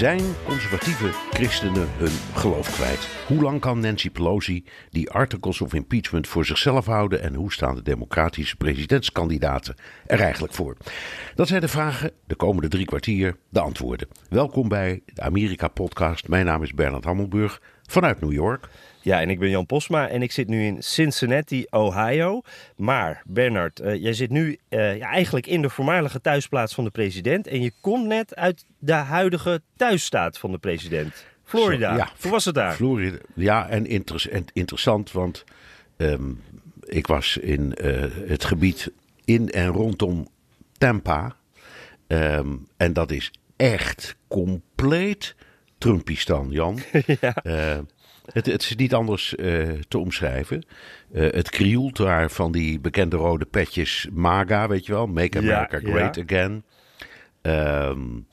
Zijn conservatieve christenen hun geloof kwijt? Hoe lang kan Nancy Pelosi die articles of impeachment voor zichzelf houden en hoe staan de democratische presidentskandidaten er eigenlijk voor? Dat zijn de vragen, de komende drie kwartier, de antwoorden. Welkom bij de Amerika-podcast. Mijn naam is Bernard Hammelburg vanuit New York. Ja, en ik ben Jan Posma en ik zit nu in Cincinnati, Ohio. Maar Bernard, uh, jij zit nu uh, ja, eigenlijk in de voormalige thuisplaats van de president. En je komt net uit de huidige thuisstaat van de president. Florida. Zo, ja, Hoe was het daar? Florida, ja, en, inter en interessant, want um, ik was in uh, het gebied in en rondom Tampa. Um, en dat is echt compleet Trumpistan, Jan. ja. Het, het, is niet anders uh, te omschrijven. Uh, het krioelt daar van die bekende rode petjes MAGA, weet je wel. Make America ja, Great ja. Again. Um,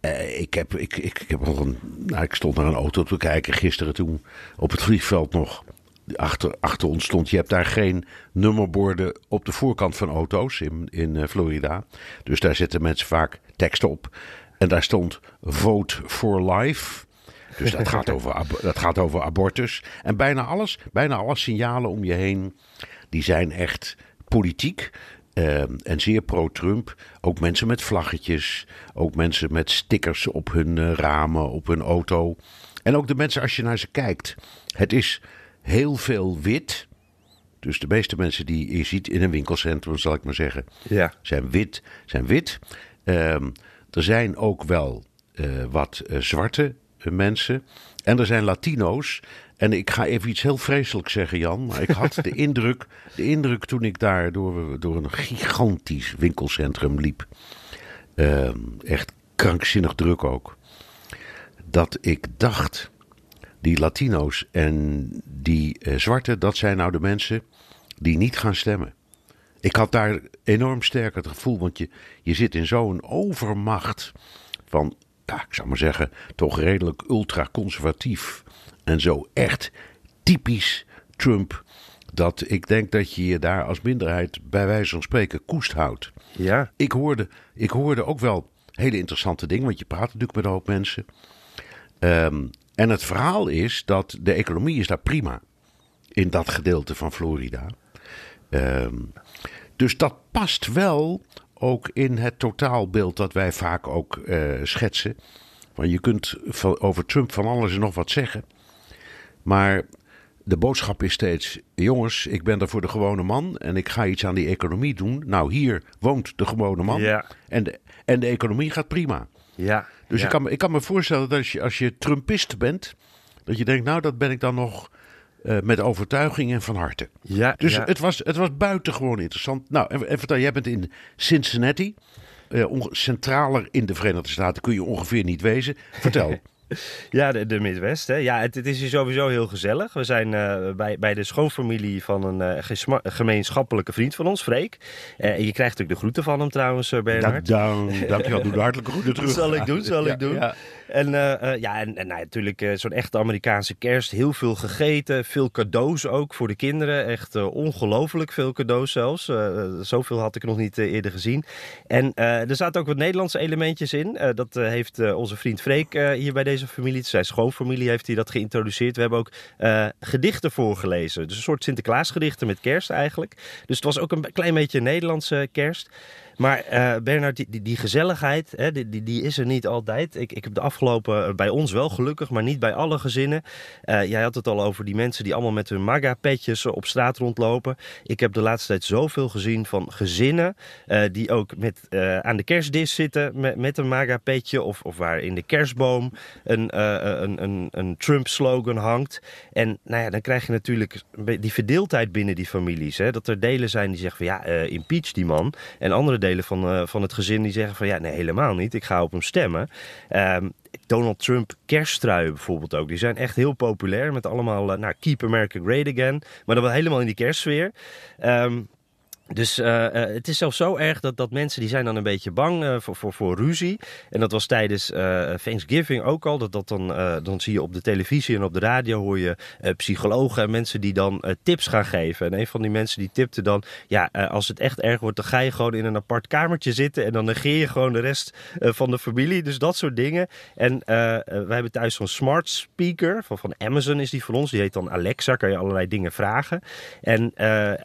uh, ik, heb, ik, ik, ik, heb nog een, nou, ik stond naar een auto te kijken gisteren toen op het vliegveld nog. Achter, achter ons stond, je hebt daar geen nummerborden op de voorkant van auto's in, in Florida. Dus daar zetten mensen vaak tekst op. En daar stond Vote for Life. Dus dat gaat, over, dat gaat over abortus. En bijna alles, bijna alle signalen om je heen, die zijn echt politiek. Uh, en zeer pro-Trump. Ook mensen met vlaggetjes. Ook mensen met stickers op hun uh, ramen, op hun auto. En ook de mensen als je naar ze kijkt. Het is heel veel wit. Dus de meeste mensen die je ziet in een winkelcentrum, zal ik maar zeggen, ja. zijn wit. Zijn wit. Uh, er zijn ook wel uh, wat zwarte mensen. En er zijn Latino's. En ik ga even iets heel vreselijks zeggen, Jan. Maar ik had de indruk, de indruk toen ik daar door, door een gigantisch winkelcentrum liep. Uh, echt krankzinnig druk ook. Dat ik dacht, die Latino's en die uh, zwarte, dat zijn nou de mensen die niet gaan stemmen. Ik had daar enorm sterk het gevoel, want je, je zit in zo'n overmacht van ja, ik zou maar zeggen, toch redelijk ultraconservatief. En zo echt typisch Trump. Dat ik denk dat je je daar als minderheid bij wijze van spreken koest houdt. Ja. Ik hoorde, ik hoorde ook wel hele interessante dingen, want je praat natuurlijk met een hoop mensen. Um, en het verhaal is dat de economie is daar prima. In dat gedeelte van Florida. Um, dus dat past wel ook in het totaalbeeld dat wij vaak ook uh, schetsen. Want je kunt van, over Trump van alles en nog wat zeggen. Maar de boodschap is steeds: jongens, ik ben er voor de gewone man en ik ga iets aan die economie doen. Nou, hier woont de gewone man. Ja. En, de, en de economie gaat prima. Ja. Dus ja. Ik, kan, ik kan me voorstellen dat als je, als je Trumpist bent, dat je denkt: nou, dat ben ik dan nog uh, met overtuiging en van harte. Ja, dus ja. Het, was, het was buitengewoon interessant. Nou, en, en vertel, jij bent in Cincinnati. Uh, centraler in de Verenigde Staten kun je ongeveer niet wezen. Vertel. Ja, de, de Midwest. Hè. Ja, het, het, is hier sowieso heel gezellig. We zijn uh, bij, bij de schoonfamilie van een uh, gemeenschappelijke vriend van ons, Freek. Uh, je krijgt natuurlijk de groeten van hem trouwens, Bernard. Ja, dank, dankjewel. Doe de hartelijke groeten terug. Dat zal ik doen, zal ik doen. Ja. En uh, ja, en, nou, natuurlijk uh, zo'n echte Amerikaanse kerst. Heel veel gegeten, veel cadeaus ook voor de kinderen. Echt ongelooflijk veel cadeaus zelfs. zoveel had ik nog niet eerder gezien. En er zaten ook wat Nederlandse elementjes in. dat heeft onze vriend Freek hier bij deze familie, zijn schoonfamilie, heeft hij dat geïntroduceerd. We hebben ook gedichten voorgelezen. Dus een soort Sinterklaasgedichten met kerst eigenlijk. Dus het was ook een klein beetje Nederlandse kerst. Maar uh, Bernard, die, die, gezelligheid, hè, die, die, is er niet altijd. Ik, ik heb de afgelopen, bij ons wel gelukkig, maar niet bij alle gezinnen. Uh, jij had het al over die mensen die allemaal met hun MAGA-petjes op straat rondlopen. Ik heb de laatste tijd zoveel gezien van gezinnen die ook met, aan de kerstdis zitten met, met een MAGA-petje. Of, of waar in de kerstboom een, een, een, een Trump-slogan hangt. En nou ja, dan krijg je natuurlijk die verdeeldheid binnen die families. Hè? Dat er delen zijn die zeggen van ja, impeach die man. En andere delen van, uh, van het gezin die zeggen van ja, nee, helemaal niet. Ik ga op hem stemmen. Um, Donald Trump kerststruien bijvoorbeeld ook. Die zijn echt heel populair met allemaal, uh, nou, Keep America Great Again. Maar dan wel helemaal in die kerstsfeer. Um, dus uh, uh, het is zelfs zo erg dat, dat mensen die zijn dan een beetje bang uh, voor, voor, voor ruzie. En dat was tijdens Thanksgiving ook al. Dat, dat dan, dan zie je op de televisie en op de radio hoor je psychologen en mensen die dan tips gaan geven. En een van die mensen die tipte dan, ja, als het echt erg wordt, dan ga je gewoon in een apart kamertje zitten en dan negeer je gewoon de rest van de familie. Dus dat soort dingen. En wij hebben thuis zo'n smart speaker van, van Amazon is die voor ons. Die heet dan Alexa, kan je allerlei dingen vragen. En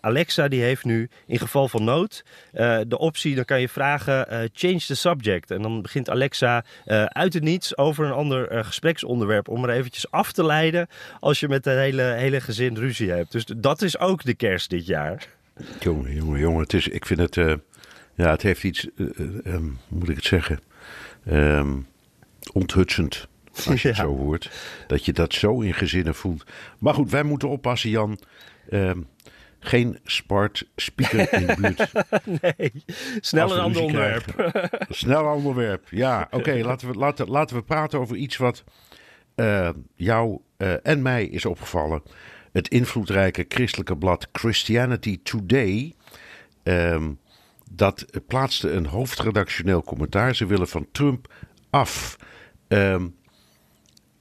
Alexa die heeft nu geval van nood uh, de optie, dan kan je vragen uh, change the subject. En dan begint Alexa uh, uit het niets over een ander gespreksonderwerp om er eventjes af te leiden als je met het hele, hele gezin ruzie hebt. Dus dat is ook de kerst dit jaar. Jongen, jongen, jongen. Het is, ik vind het, ja, het heeft iets, um, moet ik het zeggen, um, onthutsend. Als je het zo hoort. Dat je dat zo in gezinnen voelt. Maar goed, wij moeten oppassen, Jan. Um, geen sport speaker in de buurt. nee, snel een ander onderwerp. snel een onderwerp, ja. Oké, okay, laten, we, laten, laten we praten over iets wat uh, jou uh, en mij is opgevallen. Het invloedrijke christelijke blad Christianity Today... Um, dat plaatste een hoofdredactioneel commentaar. Ze willen van Trump af. Um,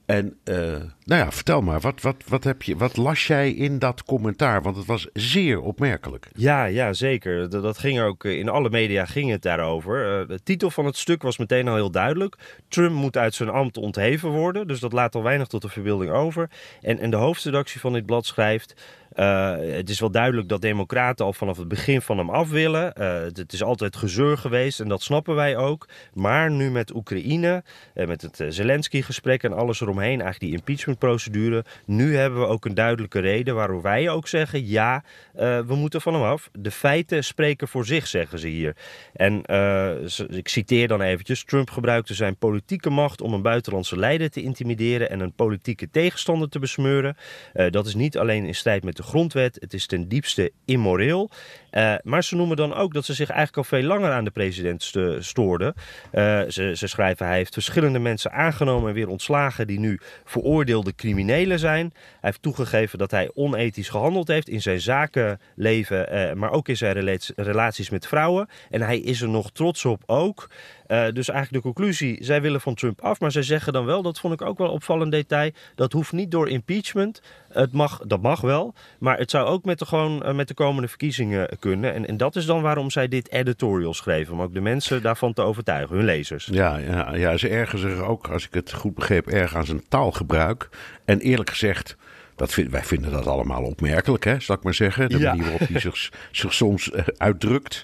en uh, nou ja, vertel maar, wat, wat, wat, heb je, wat las jij in dat commentaar? Want het was zeer opmerkelijk. Ja, ja zeker. Dat, dat ging ook in alle media ging het daarover. Uh, de titel van het stuk was meteen al heel duidelijk. Trump moet uit zijn ambt ontheven worden. Dus dat laat al weinig tot de verbeelding over. En, en de hoofdredactie van dit blad schrijft... Uh, het is wel duidelijk dat democraten al vanaf het begin van hem af willen. Uh, het is altijd gezeur geweest en dat snappen wij ook. Maar nu met Oekraïne, uh, met het Zelensky-gesprek en alles eromheen, eigenlijk die impeachment-procedure. Nu hebben we ook een duidelijke reden waarom wij ook zeggen: ja, we moeten van hem af. De feiten spreken voor zich, zeggen ze hier. En ik citeer dan eventjes: Trump gebruikte zijn politieke macht om een buitenlandse leider te intimideren en een politieke tegenstander te besmeuren. dat is niet alleen in strijd met de grondwet. Het is ten diepste immoreel. Uh, maar ze noemen dan ook dat ze zich eigenlijk al veel langer aan de president stoorden. Uh, ze, ze, schrijven hij heeft verschillende mensen aangenomen en weer ontslagen die nu veroordeelde criminelen zijn. Hij heeft toegegeven dat hij onethisch gehandeld heeft in zijn zakenleven, uh, maar ook in zijn relaties met vrouwen. En hij is er nog trots op ook. Dus eigenlijk de conclusie, zij willen van Trump af, maar zij zeggen dan wel, dat vond ik ook wel opvallend detail, dat hoeft niet door impeachment. Het mag, dat mag wel, maar het zou ook met de, gewoon, met de komende verkiezingen kunnen. En, en dat is dan waarom zij dit editorial schreven. Om ook de mensen daarvan te overtuigen, hun lezers. Ja, ja, ja ze ergen zich ook, als ik het goed begreep, erg aan zijn taalgebruik. En eerlijk gezegd. Dat vind, wij vinden dat allemaal opmerkelijk, hè, zal ik maar zeggen. De manier waarop hij zich, zich soms uh, uitdrukt.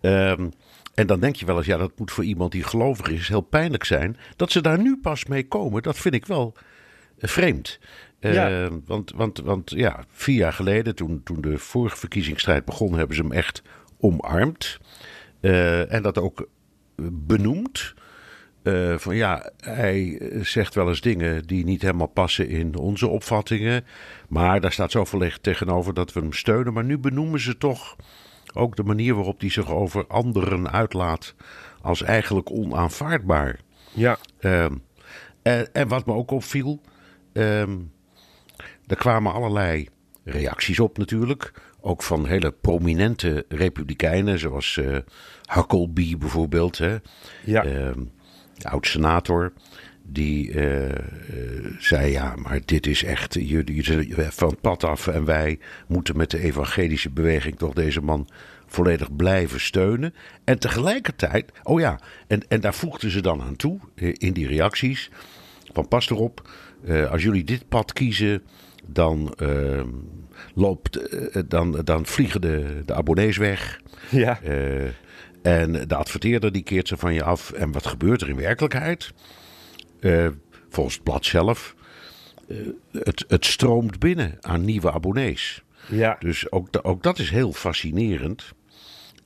Um, en dan denk je wel eens, ja, dat moet voor iemand die gelovig is heel pijnlijk zijn. Dat ze daar nu pas mee komen, dat vind ik wel uh, vreemd. Ja. Uh, want, want, want ja, vier jaar geleden, toen, toen de vorige verkiezingsstrijd begon, hebben ze hem echt omarmd. Uh, en dat ook benoemd. Uh, van ja, hij zegt wel eens dingen die niet helemaal passen in onze opvattingen. Maar daar staat zoveel licht tegenover dat we hem steunen. Maar nu benoemen ze toch ook de manier waarop hij zich over anderen uitlaat als eigenlijk onaanvaardbaar. Ja. Uh, en, en, wat me ook opviel. Um, er kwamen allerlei reacties op natuurlijk. Ook van hele prominente republikeinen, zoals uh, Huckabee bijvoorbeeld. Hè. Ja. Uh, oud-senator. Die uh, zei: Ja, maar dit is echt. Jullie van het pad af. En wij moeten met de evangelische beweging toch deze man volledig blijven steunen. En tegelijkertijd. Oh ja, en, en daar voegden ze dan aan toe in die reacties. Van pas erop. als jullie dit pad kiezen dan, uh, loopt, uh, dan, dan vliegen de, de abonnees weg. Ja. En de adverteerder die keert ze van je af. En wat gebeurt er in werkelijkheid? Uh, volgens het blad zelf. Uh, het, het stroomt binnen aan nieuwe abonnees. Ja. Dus ook, ook dat is heel fascinerend.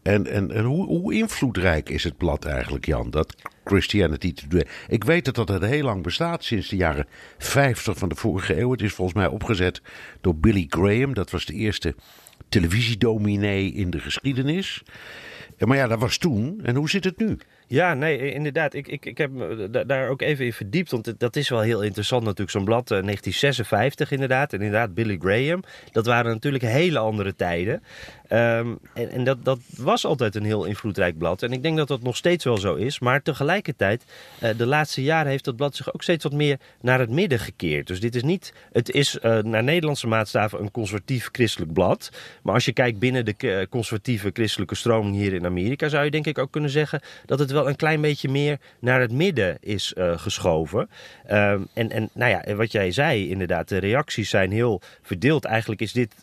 En, en, en hoe, hoe invloedrijk is het blad eigenlijk, Jan? Dat Christianity Today. Ik weet dat dat heel lang bestaat, sinds de jaren 50 van de vorige eeuw. Het is volgens mij opgezet door Billy Graham. Dat was de eerste televisiedominee in de geschiedenis. Maar ja, dat was toen. En hoe zit het nu? Ja, nee, inderdaad. Ik, ik, ik heb me daar ook even in verdiept. Want dat is wel heel interessant natuurlijk. Zo'n blad 1956 eh, inderdaad. En inderdaad Billy Graham. Dat waren natuurlijk hele andere tijden. Ehm, en, en dat, dat was altijd een heel invloedrijk blad. En ik denk dat dat nog steeds wel zo is. Maar tegelijkertijd, uh, de laatste jaren heeft dat blad zich ook steeds wat meer naar het midden gekeerd. Dus dit is niet, het is naar Nederlandse maatstaven een conservatief christelijk blad. Maar als je kijkt binnen de conservatieve christelijke stroming hier in Amerika, zou je denk ik ook kunnen zeggen dat het wel een klein beetje meer naar het midden is uh, geschoven. Ehm, en, en nou ja, wat jij zei, inderdaad, de reacties zijn heel verdeeld. Eigenlijk is dit,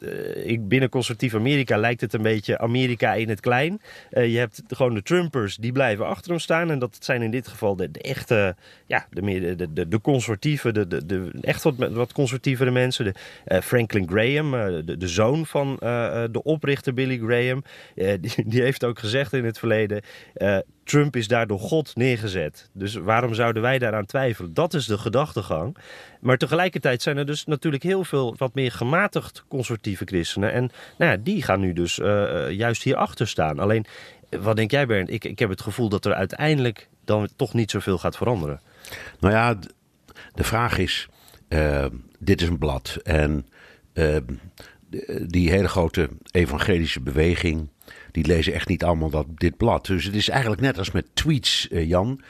ik, binnen conservatief Amerika lijkt het een beetje Amerika in het klein. Uh, je hebt gewoon de Trumpers, die blijven achter hem staan. En dat zijn in dit geval de, de echte, ja, de, meer, de, de, de conservatieve, de, de, de echt wat, wat conservatievere mensen. De, uh, Franklin Graham, uh, de, de zoon van de oprichter Billy Graham, die, die, heeft ook gezegd in het verleden... Trump is daar door God neergezet. Dus waarom zouden wij daaraan twijfelen? Dat is de gedachtegang. Maar tegelijkertijd zijn er dus natuurlijk heel veel wat meer gematigd conservatieve christenen. En nou ja, die gaan nu dus uh, juist hierachter staan. Alleen, wat denk jij Bernd? Ik, ik heb het gevoel dat er uiteindelijk dan toch niet zoveel gaat veranderen. Nou ja, de vraag is, uh, dit is een blad. En die hele grote evangelische beweging die lezen echt niet allemaal dat, dit blad. Dus het is eigenlijk net als met tweets, uh, Jan.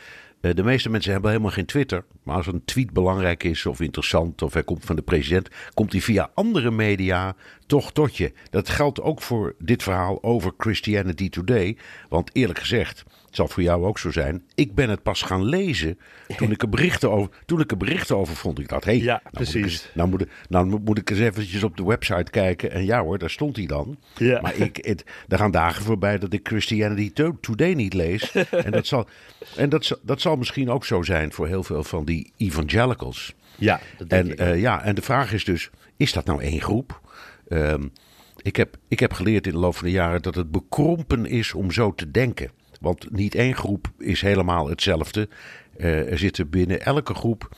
Uh, de meeste mensen hebben helemaal geen Twitter. Maar als een tweet belangrijk is of interessant of hij komt van de president, komt hij via andere media toch tot je. Dat geldt ook voor dit verhaal over Christianity Today. Want eerlijk gezegd, zal voor jou ook zo zijn. Ik ben het pas gaan lezen toen ik er berichten over, toen ik er berichten over vond. Ik dacht, hé, hey, ja, nou precies. Moet ik, nou, moet, nou moet ik eens eventjes op de website kijken. En ja hoor, daar stond hij dan. Ja. Maar ik, het, er gaan dagen voorbij dat ik Christianity Today niet lees. en dat zal, en dat, dat zal misschien ook zo zijn voor heel veel van die evangelicals. Ja, dat denk en, ik uh, ja, en de vraag is dus, is dat nou één groep? Um, ik, heb, ik heb geleerd in de loop van de jaren dat het bekrompen is om zo te denken. Want niet één groep is helemaal hetzelfde. Uh, er zitten binnen elke groep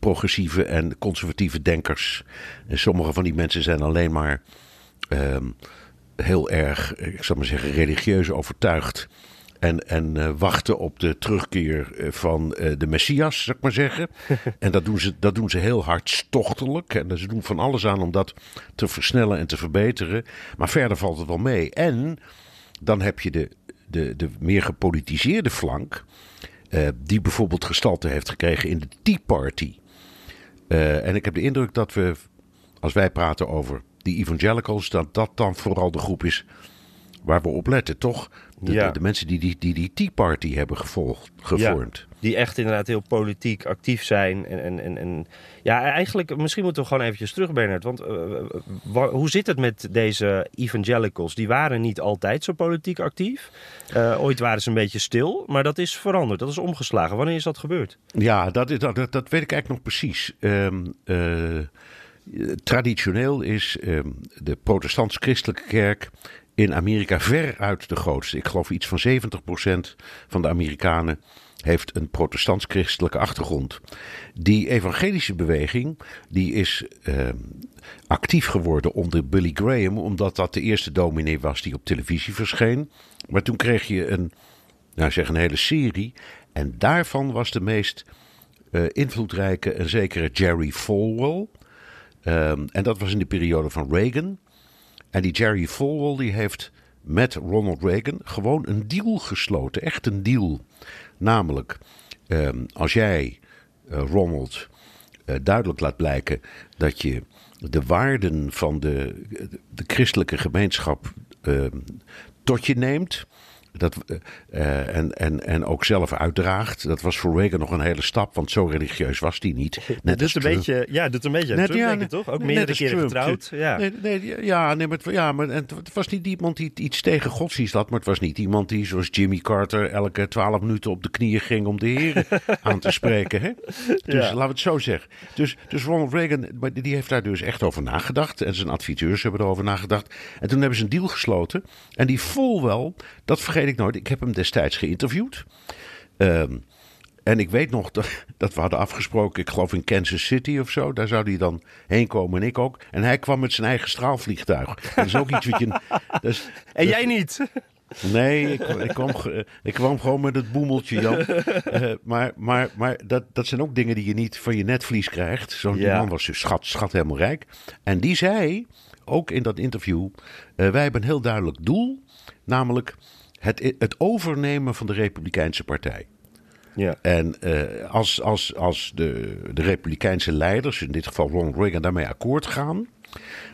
progressieve en conservatieve denkers. En sommige van die mensen zijn alleen maar um, heel erg, ik zal maar zeggen, religieus overtuigd. En, en uh, wachten op de terugkeer eh, van uh, de Messias, zou ik maar zeggen. en dat doen, ze, dat doen ze heel hartstochtelijk. En ze doen van alles aan om dat te versnellen en te verbeteren. Maar verder valt het wel mee. En dan heb je de, de, de meer gepolitiseerde flank. Uh, die bijvoorbeeld gestalte heeft gekregen in de Tea Party. en ik heb de indruk dat we, als wij praten over die evangelicals, dat dat dan vooral de groep is waar we op letten, toch? De, ja. de, de, mensen die die, die, die Tea Party hebben gevolgd, gevormd. Ja, die echt inderdaad heel politiek actief zijn. En, en, en, en ja, eigenlijk, misschien moeten we gewoon eventjes terug, Bernard. Want uh, hoe zit het met deze evangelicals? Die waren niet altijd zo politiek actief. Uh, ooit waren ze een beetje stil, maar dat is veranderd. Dat is omgeslagen. Wanneer is dat gebeurd? Ja, dat, is, dat, dat weet ik eigenlijk nog precies. Um, uh, traditioneel is um, de protestants-christelijke kerk in Amerika veruit de grootste. Ik geloof iets van 70% van de Amerikanen heeft een protestants-christelijke achtergrond. Die evangelische beweging die is uh, actief geworden onder Billy Graham, omdat dat de eerste dominee was die op televisie verscheen. Maar toen kreeg je een, nou zeg een hele serie. En daarvan was de meest uh, invloedrijke een zekere Jerry Falwell. Um, en dat was in de periode van Reagan. En die Jerry Falwell die heeft met Ronald Reagan gewoon een deal gesloten. Echt een deal. Namelijk, um, als jij, uh, Ronald, uh, duidelijk laat blijken dat je de waarden van de, de christelijke gemeenschap uh, tot je neemt. Dat, uh, en, en, en ook zelf uitdraagt. Dat was voor Reagan nog een hele stap, want zo religieus was hij niet. Net doet een beetje, ja, doet een beetje net, Trump, ja, denk toch? Ook meerdere keren getrouwd. Ja, nee, nee, ja, nee, maar, het, ja, maar het was niet iemand die iets tegen godsdienst had, maar het was niet iemand die, zoals Jimmy Carter, elke twaalf minuten op de knieën ging om de heren aan te spreken. Hè? Dus laten we het zo zeggen. Dus, dus Ronald Reagan, die heeft daar dus echt over nagedacht. En zijn adviseurs hebben erover nagedacht. En toen hebben ze een deal gesloten. En die vol wel, dat vergeet ik nooit. Ik heb hem destijds geïnterviewd. Ehm, en ik weet nog dat, dat, we hadden afgesproken, ik geloof in Kansas City of zo. Daar zou hij dan heen komen en ik ook. En hij kwam met zijn eigen straalvliegtuig. Dat is ook iets wat je... Dus, en jij niet? Nee, ik, ik, kwam, ik kwam gewoon met het boemeltje, Jan. Uh, maar maar, maar dat, dat zijn ook dingen die je niet van je netvlies krijgt. Zo'n man was dus schat, schat helemaal rijk. En die zei, ook in dat interview... Uh, wij hebben een heel duidelijk doel. Namelijk het, het overnemen van de Republikeinse Partij. Ja. En uh, als, als, als de, de Republikeinse leiders, in dit geval Ronald Reagan, daarmee akkoord gaan,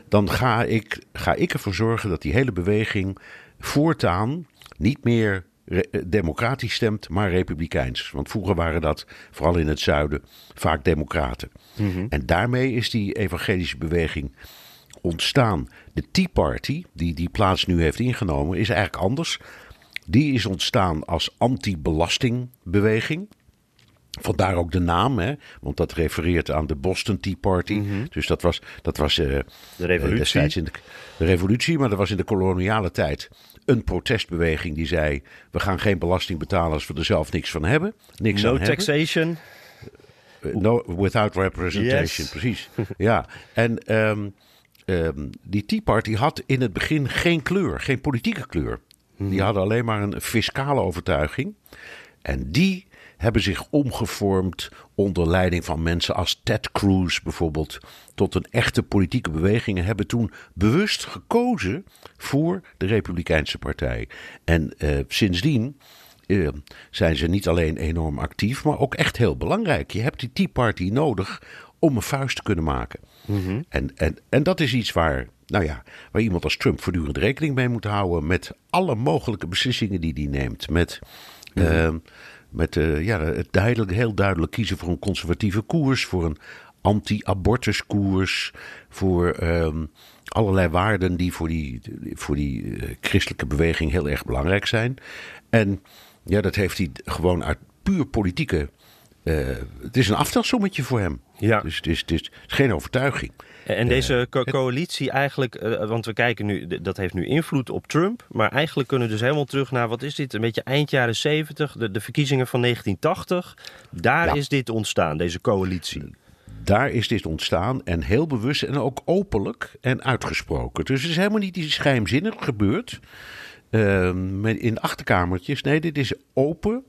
dan ga ik, ga ik ervoor zorgen dat die hele beweging voortaan niet meer eh, democratisch stemt, maar republikeins. Want vroeger waren dat, vooral in het zuiden, vaak democraten. Mhm. En daarmee is die evangelische beweging ontstaan. De Tea Party, die die plaats nu heeft ingenomen, is eigenlijk anders. Die is ontstaan als anti-belastingbeweging. Vandaar ook de naam, hè? want dat refereert aan de Boston Tea Party. Mhm. Dus dat was, dat was uh, de revolutie. in de, de, revolutie, maar dat was in de koloniale tijd een protestbeweging die zei: we gaan geen belasting betalen als we er zelf niks van hebben. Niks no aan taxation. Hebben. no, without representation, precies. ja, en um, um, die Tea Party had in het begin geen kleur, geen politieke kleur. Die mhm. hadden alleen maar een fiscale overtuiging. En die hebben zich omgevormd onder leiding van mensen als Ted Cruz bijvoorbeeld tot een echte politieke beweging en hebben toen bewust gekozen voor de Republikeinse Partij. En uh, sindsdien uh, zijn ze niet alleen enorm actief, maar ook echt heel belangrijk. Je hebt die Tea Party nodig om een vuist te kunnen maken. Mm en, en, en dat is iets waar nou ja, waar iemand als Trump voortdurend rekening mee moet houden met alle mogelijke beslissingen die hij neemt. Met, mm -hmm. met uh, ja, het duidelijk, heel duidelijk kiezen voor een conservatieve koers, voor een anti-abortus koers, voor uh, allerlei waarden die voor die, voor die uh, christelijke beweging heel erg belangrijk zijn. En ja, dat heeft hij gewoon uit puur politieke. Uh, het is een aftelsommetje voor hem. Ja. Dus het is, het is geen overtuiging. En deze coalitie eigenlijk, eh, want we kijken nu, dat heeft nu invloed op Trump. Maar eigenlijk kunnen we dus helemaal terug naar, wat is dit, een beetje eind jaren 70, de, de verkiezingen van 1980. Daar is dit ontstaan, deze coalitie. Daar is dit ontstaan en heel bewust en ook openlijk en uitgesproken. Dus het is helemaal niet iets geheimzinnig gebeurd. Uh, in achterkamertjes. Nee, dit is open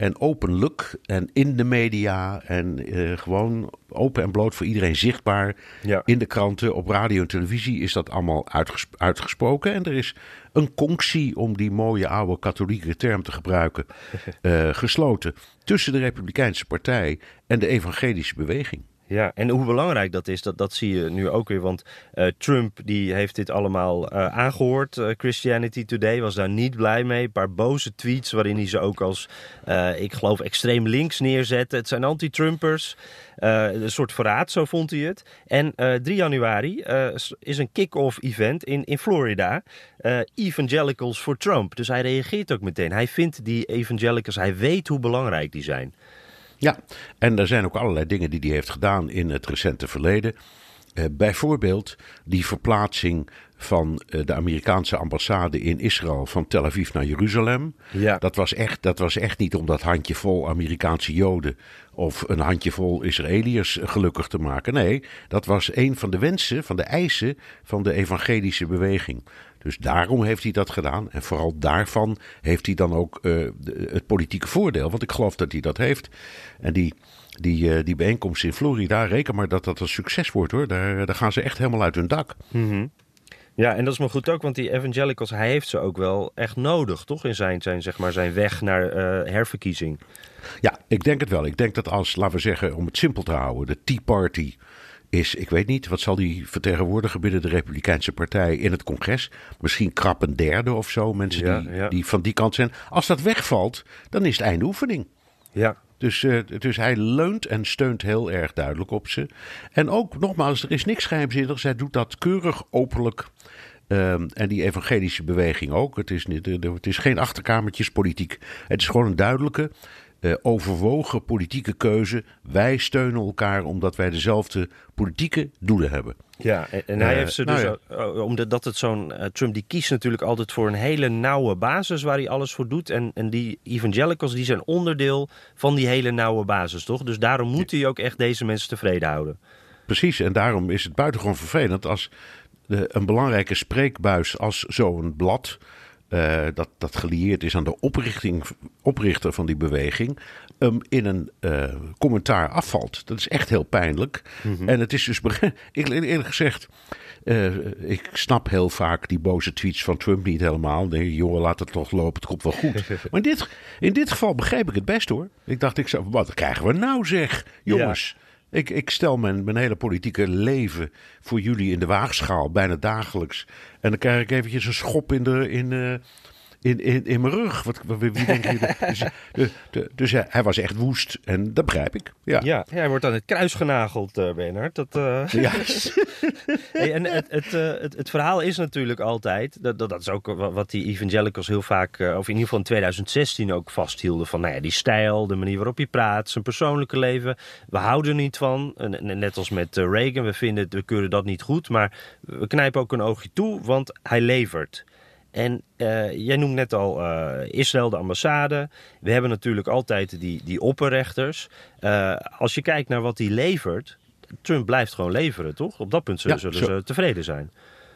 en openlijk en in de media en uh, gewoon open en bloot voor iedereen zichtbaar. Ja. In de kranten, op radio en televisie is dat allemaal uitgesproken. En er is een conctie, om die mooie oude katholieke term te gebruiken, uh, gesloten tussen de Republikeinse Partij en de evangelische beweging. Ja, en hoe belangrijk dat is, dat, dat zie je nu ook weer. Want uh, Trump die heeft dit allemaal uh, aangehoord. Uh, Christianity Today was daar niet blij mee. Een paar boze tweets waarin hij ze ook als, ik geloof, extreem links neerzette. Het zijn anti-Trumpers. een soort verraad, zo vond hij het. En 3 januari is een kick-off event in, in Florida. Evangelicals for Trump. Dus hij reageert ook meteen. Hij vindt die evangelicals, hij weet hoe belangrijk die zijn. Ja, en er zijn ook allerlei dingen die hij heeft gedaan in het recente verleden. Uh, bijvoorbeeld die verplaatsing van uh, de Amerikaanse ambassade in Israël van Tel Aviv naar Jeruzalem. Ja. Dat, was echt, dat was echt niet om dat handjevol Amerikaanse Joden of een handjevol Israëliërs gelukkig te maken. Nee, dat was een van de wensen, van de eisen van de evangelische beweging. Dus daarom heeft hij dat gedaan. En vooral daarvan heeft hij dan ook uh, het politieke voordeel. Want ik geloof dat hij dat heeft. En die, die, uh, die bijeenkomst in Florida, reken maar dat dat een succes wordt hoor. Daar, daar gaan ze echt helemaal uit hun dak. Mm Ja, en dat is maar goed ook, want die evangelicals, hij heeft ze ook wel echt nodig, toch? In zijn, zijn, zeg maar, zijn weg naar uh, herverkiezing. Ja, ik denk het wel. Ik denk dat als, laten we zeggen, om het simpel te houden, de Tea Party is, ik weet niet, wat zal die vertegenwoordigen binnen de Republikeinse Partij in het congres? Misschien krap een derde of zo, mensen die, die van die kant zijn. Als dat wegvalt, dan is het einde oefening. Ja. Dus, uh, dus hij leunt en steunt heel erg duidelijk op ze. En ook, nogmaals, er is niks geheimzinnigs. Hij doet dat keurig, openlijk. Um, en die evangelische beweging ook. Het is, niet, het is geen achterkamertjespolitiek. Het is gewoon een duidelijke, uh, overwogen politieke keuze. Wij steunen elkaar omdat wij dezelfde politieke doelen hebben. Ja, en, en hij uh, heeft ze dus, nou ja. omdat het zo'n, uh, Trump die kiest natuurlijk altijd voor een hele nauwe basis waar hij alles voor doet. En, en die evangelicals die zijn onderdeel van die hele nauwe basis, toch? Dus daarom moet hij ook echt deze mensen tevreden houden. Precies, en daarom is het buitengewoon vervelend als de, een belangrijke spreekbuis als zo'n blad uh, dat, dat gelieerd is aan de oprichting, oprichter van die beweging, um, in een uh, commentaar afvalt. Dat is echt heel pijnlijk. Mm -hmm. En het is dus, ik, eerlijk gezegd, uh, ik snap heel vaak die boze tweets van Trump niet helemaal. Nee, jongen, laat het toch lopen, het komt wel goed. maar in dit, in dit geval begreep ik het best hoor. Ik dacht, ik zou, wat krijgen we nou zeg, jongens. Ja. Ik, ik stel mijn, mijn hele politieke leven voor jullie in de waagschaal, bijna dagelijks. En dan krijg ik eventjes een schop in, de, in, uh, in, in, in mijn rug. Wat, wie? Dus, de, de, dus ja, hij was echt woest en dat begrijp ik. Ja, ja hij wordt aan het kruis genageld, uh, Bernard. Dat, uh... Ja. hey, en het, het, uh, het, het, verhaal is natuurlijk altijd, dat, dat, dat is ook wat die evangelicals heel vaak, of in ieder geval in 2016 ook vasthielden, van nou ja, die stijl, de manier waarop hij praat, zijn persoonlijke leven. We houden er niet van, net als met Reagan, we vinden, we keuren dat niet goed, maar we knijpen ook een oogje toe, want hij levert. En uh, jij noemt net al uh, Israël, de ambassade. We hebben natuurlijk altijd die, die opperrechters. Uh, als je kijkt naar wat hij levert, Trump blijft gewoon leveren, toch? Op dat punt zullen, ja, zullen ze tevreden zijn.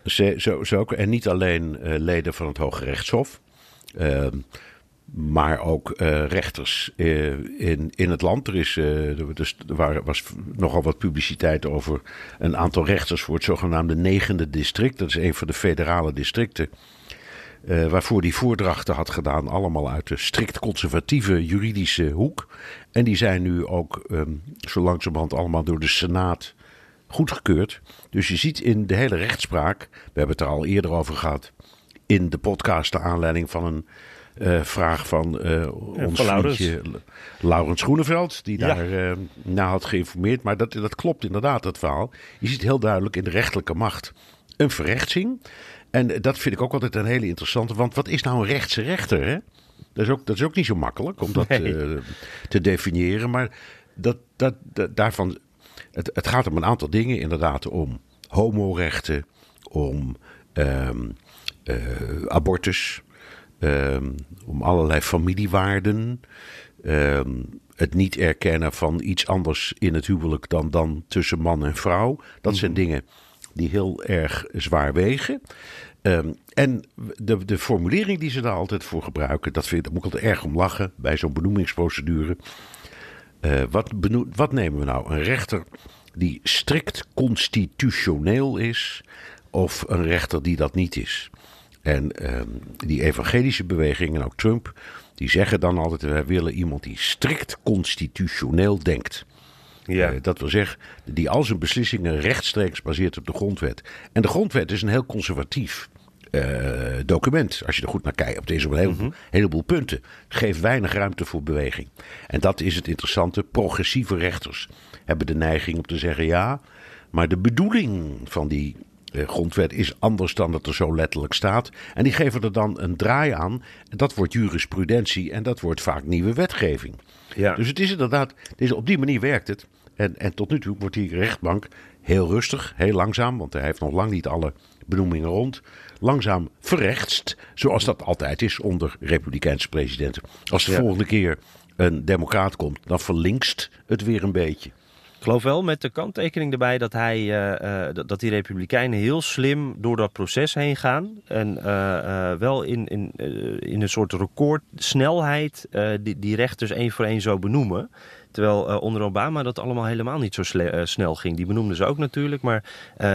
Zo, zo, zo, en niet alleen leden van het Hoge Rechtshof, ehm, maar ook rechters in, in het land. Er, is, dus, er was nogal wat publiciteit over een aantal rechters voor het zogenaamde negende district. Dat is een van de federale districten. Uh, waarvoor die voordrachten had gedaan, allemaal uit de strikt conservatieve juridische hoek. En die zijn nu ook um, zo langzamerhand allemaal door de Senaat goedgekeurd. Dus je ziet in de hele rechtspraak, we hebben het er al eerder over gehad, in de podcast de aanleiding van een uh, vraag van uh, ons vriendje Laurens Groeneveld, die daar ja. naar had geïnformeerd. Maar dat, dat klopt inderdaad, het verhaal. Je ziet heel duidelijk in de rechterlijke macht een verrechtsing. En dat vind ik ook altijd een hele interessante. Want wat is nou een rechtse rechter? Hè? Dat, is ook, dat is ook niet zo makkelijk om dat nee. uh, te definiëren. Maar dat, dat, dat, daarvan, het, het gaat om een aantal dingen inderdaad. Om homorechten, om um, uh, abortus, um, om allerlei familiewaarden. Um, het niet erkennen van iets anders in het huwelijk dan, dan tussen man en vrouw. Dat mm. zijn dingen die heel erg zwaar wegen. Um, en de, de formulering die ze daar altijd voor gebruiken, dat vind daar moet ik altijd erg om lachen bij zo'n benoemingsprocedure. Uh, wat, wat nemen we nou? Een rechter die strikt constitutioneel is, of een rechter die dat niet is? En um, die evangelische beweging en ook Trump, die zeggen dan altijd: wij willen iemand die strikt constitutioneel denkt. Ja. Uh, dat wil zeggen, die al zijn beslissingen rechtstreeks baseert op de grondwet. En de grondwet is een heel conservatief uh, document. Als je er goed naar kijkt, op deze een heleboel, mm -hmm. heleboel punten. Geeft weinig ruimte voor beweging. En dat is het interessante. Progressieve rechters hebben de neiging om te zeggen: ja, maar de bedoeling van die uh, grondwet is anders dan dat er zo letterlijk staat. En die geven er dan een draai aan. En dat wordt jurisprudentie en dat wordt vaak nieuwe wetgeving. Ja. Dus het is inderdaad, dus op die manier werkt het. En, en tot nu toe wordt die rechtbank heel rustig, heel langzaam, want hij heeft nog lang niet alle benoemingen rond. Langzaam verrechtst, zoals dat altijd is onder Republikeinse presidenten. Als de ja. volgende keer een democraat komt, dan verlinkst het weer een beetje. Geloof wel met de kanttekening erbij dat, hij, uh, uh, dat die Republikeinen heel slim door dat proces heen gaan. En uh, wel in, in, in een soort recordsnelheid die, die rechters één voor één zo benoemen. Terwijl onder Obama dat allemaal helemaal niet zo snel ging. Die benoemden ze ook natuurlijk. Maar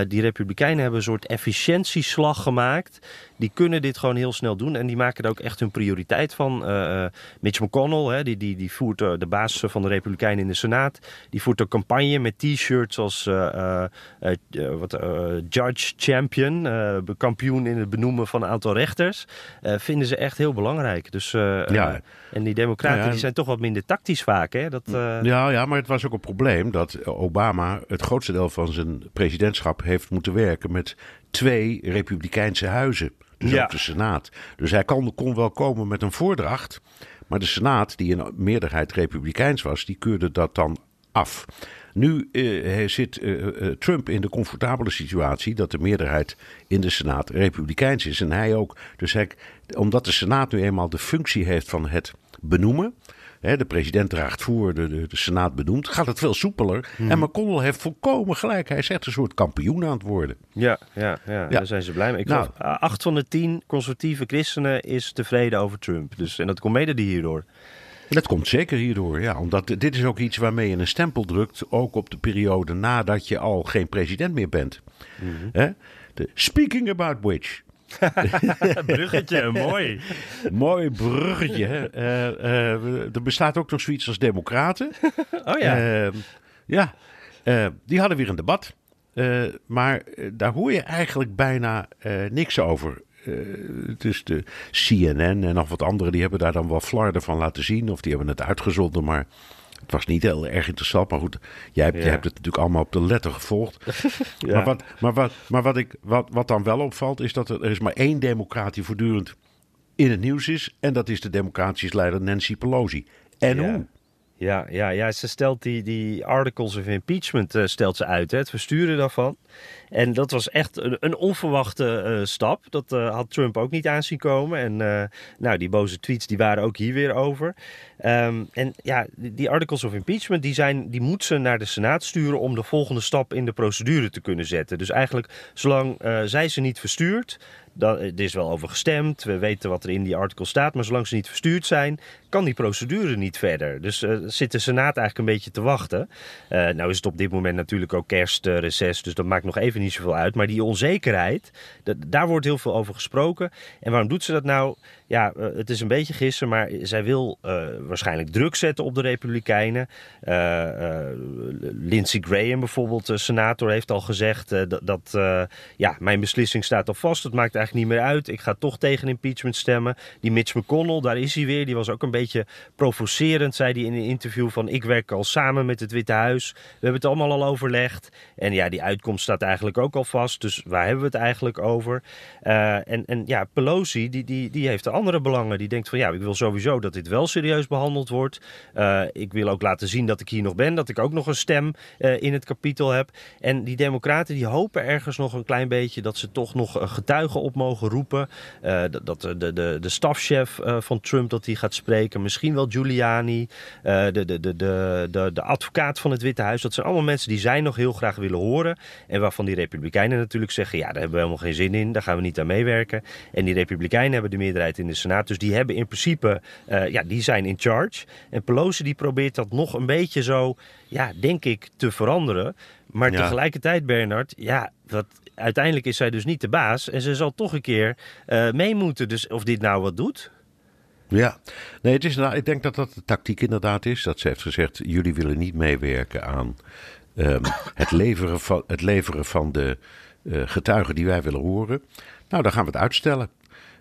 die Republikeinen hebben een soort efficiëntieslag gemaakt. Die kunnen dit gewoon heel snel doen. En die maken er ook echt hun prioriteit van. Mitch McConnell, hè, die, die, die voert de baas van de Republikeinen in de Senaat. Die voert een campagne met t-shirts als wat, Judge Champion. kampioen in het benoemen van een aantal rechters. vinden ze echt heel belangrijk. Dus, ja. En die democraten die zijn toch wat minder tactisch vaak. Hè? Dat, uh... ja, ja, maar het was ook een probleem dat Obama het grootste deel van zijn presidentschap heeft moeten werken met twee republikeinse huizen. Dus ook de Senaat. Dus hij kon, kon wel komen met een voordracht. Maar de Senaat, die in meerderheid republikeins was, die keurde dat dan af. Nu uh, zit uh, Trump in de comfortabele situatie dat de meerderheid in de Senaat republikeins is. En hij ook. Dus hij, omdat de Senaat nu eenmaal de functie heeft van het benoemen. Hè, de president draagt voor, de, de, de, Senaat benoemt. Gaat het veel soepeler. Hmm. En McConnell heeft volkomen gelijk. Hij is echt een soort kampioen aan het worden. Ja, ja, ja, daar zijn ze blij mee. Ik nou, acht van de tien conservatieve christenen is tevreden over Trump. Dus, en dat komt mede hierdoor. Dat komt zeker hierdoor, ja. Omdat dit is ook iets waarmee je een stempel drukt, ook op de periode nadat je al geen president meer bent. Mm de, speaking about which. bruggetje, mooi. mooi bruggetje. Uh, er bestaat ook nog zoiets als democraten. oh ja. Uh, ja, die hadden weer een debat. maar daar hoor je eigenlijk bijna niks over. dus de CNN en nog wat anderen, die hebben daar dan wel flarden van laten zien. Of die hebben het uitgezonden, maar het was niet heel erg interessant. Maar goed, jij hebt, jij hebt het natuurlijk allemaal op de letter gevolgd. ja. maar, wat, maar, wat, maar wat, ik, wat, wat dan wel opvalt, is dat er, er is maar één democrat die voortdurend in het nieuws is. En dat is de democratische leider Nancy Pelosi. En hoe? Ja, ja, ja, ze stelt die, die articles of impeachment uh, stelt ze uit, hè, het versturen daarvan. En dat was echt een, een onverwachte uh, stap. Dat uh, had Trump ook niet aanzien komen. En nou, die boze tweets die waren ook hier weer over. Um, en ja, die, die, articles of impeachment, die, zijn, die moet ze naar de Senaat sturen om de volgende stap in de procedure te kunnen zetten. Dus eigenlijk, zolang zij ze niet verstuurt, dan, er is wel over gestemd, we weten wat er in die artikel staat, maar zolang ze niet verstuurd zijn, kan die procedure niet verder. Dus uh, zit de Senaat eigenlijk een beetje te wachten. Uh, nou is het op dit moment natuurlijk ook kerstreces, dus dat maakt nog even niet zoveel uit. Maar die onzekerheid, dat, daar wordt heel veel over gesproken. En waarom doet ze dat nou? Ja, uh, het is een beetje gissen, maar zij wil waarschijnlijk druk zetten op de Republikeinen. Lindsey Graham bijvoorbeeld, de senator, heeft al gezegd dat, ja, mijn beslissing staat al vast. Het maakt eigenlijk niet meer uit. Ik ga toch tegen impeachment stemmen. Die Mitch McConnell, daar is hij weer. Die was ook een beetje provocerend, zei hij in een interview van ik werk al samen met het Witte Huis. We hebben het allemaal al overlegd. En ja, die uitkomst staat eigenlijk ook al vast. Dus waar hebben we het eigenlijk over? En, en ja, Pelosi, die, die, die heeft andere belangen. Die denkt van ja, ik wil sowieso dat dit wel serieus behandeld wordt. Uh, ik wil ook laten zien dat ik hier nog ben. Dat ik ook nog een stem uh, in het kapitel heb. En die democraten die hopen ergens nog een klein beetje dat ze toch nog getuigen op mogen roepen. dat de, de, de, de stafchef van Trump dat hij gaat spreken. Misschien wel Giuliani. de, de, de, de, de advocaat van het Witte Huis. Dat zijn allemaal mensen die zij nog heel graag willen horen. En waarvan die Republikeinen natuurlijk zeggen: ja, daar hebben we helemaal geen zin in. Daar gaan we niet aan meewerken. En die Republikeinen hebben de meerderheid in de Senaat. Dus die hebben in principe, uh, ja, die zijn in charge. En Pelosi die probeert dat nog een beetje zo, ja, denk ik, te veranderen. Maar tegelijkertijd, Bernard, ja, wat, uiteindelijk is zij dus niet de baas. En ze zal toch een keer uh, mee moeten. Dus of dit nou wat doet. Ja, nee, het is, nou, ik denk dat dat de tactiek inderdaad is. Dat ze heeft gezegd: jullie willen niet meewerken aan um, het, leveren van, het leveren van de uh, getuigen die wij willen horen. Nou, dan gaan we het uitstellen.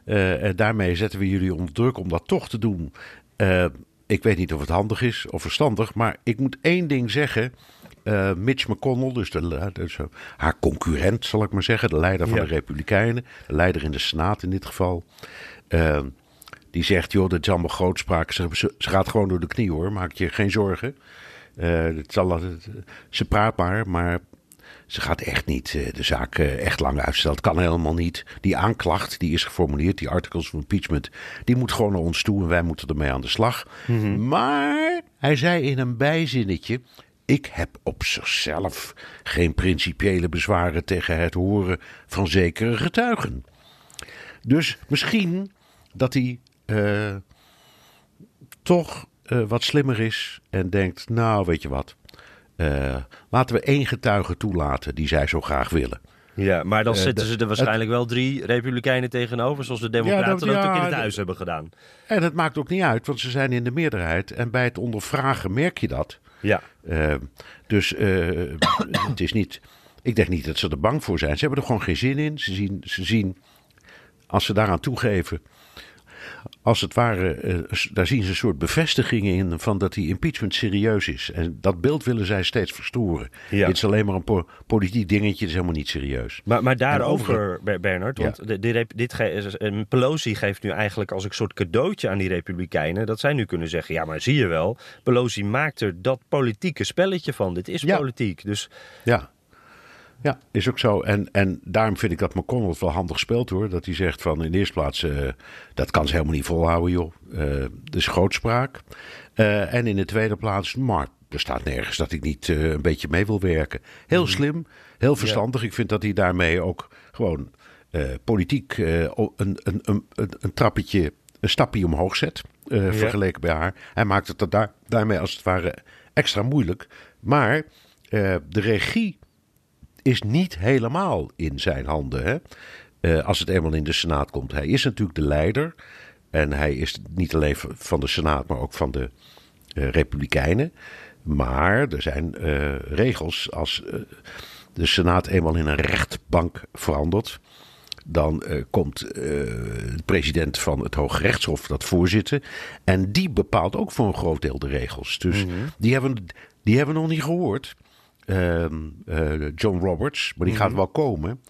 En daarmee zetten we jullie onder druk om dat toch te doen. Uh, ik weet niet of het handig is of verstandig, maar ik moet één ding zeggen. Uh, Mitch McConnell, dus, de, dus haar concurrent zal ik maar zeggen, de leider van ja. de Republikeinen, de leider in de Senaat in dit geval. Uh, die zegt, joh, dat is allemaal grootspraak. Ze, ze, ze, gaat gewoon door de knie hoor, maak je geen zorgen. Uh, het zal, ze praat maar, maar ze gaat echt niet uh, de zaak uh, echt lang uitstellen. Het kan helemaal niet. Die aanklacht, die is geformuleerd, die articles of impeachment, die moet gewoon naar ons toe en wij moeten ermee aan de slag. Mm -hmm. Maar hij zei in een bijzinnetje, ik heb op zichzelf geen principiële bezwaren tegen het horen van zekere getuigen. Dus misschien dat hij uh, toch wat slimmer is en denkt, nou weet je wat, laten we één getuige toelaten die zij zo graag willen. Ja, maar dan zetten ze er waarschijnlijk wel drie republikeinen tegenover, zoals de democraten ja, dat, ook in het huis hebben gedaan. En dat maakt ook niet uit, want ze zijn in de meerderheid. En bij het ondervragen merk je dat. Ja. dus het is niet... Ik denk niet dat ze er bang voor zijn. Ze hebben er gewoon geen zin in. Ze zien, ze zien als ze daaraan toegeven, als het ware, eh, daar zien ze een soort bevestigingen in van dat die impeachment serieus is. En dat beeld willen zij steeds verstoren. Ja. Dit is alleen maar een politiek dingetje, het is helemaal niet serieus. Maar, maar daarover, Bernard, want ja. de, dit Pelosi geeft nu eigenlijk als een soort cadeautje aan die Republikeinen. Dat zij nu kunnen zeggen, ja maar zie je wel, Pelosi maakt er dat politieke spelletje van. Dit is politiek. Dus ja. Ja, is ook zo. En, en daarom vind ik dat McConnell het wel handig speelt hoor. Dat hij zegt van in de eerste plaats, uh, dat kan ze helemaal niet volhouden joh. Uh, dat is grootspraak. Uh, en in de tweede plaats, maar er staat nergens dat ik niet een beetje mee wil werken. Heel mhm. slim, heel verstandig. Ik vind dat hij daarmee ook gewoon politiek een, een, een, een, trappetje, een stapje omhoog zet. Vergeleken bij haar. Hij maakt het daar, daarmee als het ware extra moeilijk. Maar de regie is niet helemaal in zijn handen. Hè? Uh, als het eenmaal in de Senaat komt. Hij is natuurlijk de leider. En hij is niet alleen van de Senaat, maar ook van de uh, Republikeinen. Maar er zijn uh, regels. Als de Senaat eenmaal in een rechtbank verandert. Dan komt de president van het Hoge Rechtshof dat voorzitten. En die bepaalt ook voor een groot deel de regels. Dus mm -hmm. die, hebben, die hebben we nog niet gehoord. Ehm, eh, John Roberts, maar die gaat mhm. wel komen.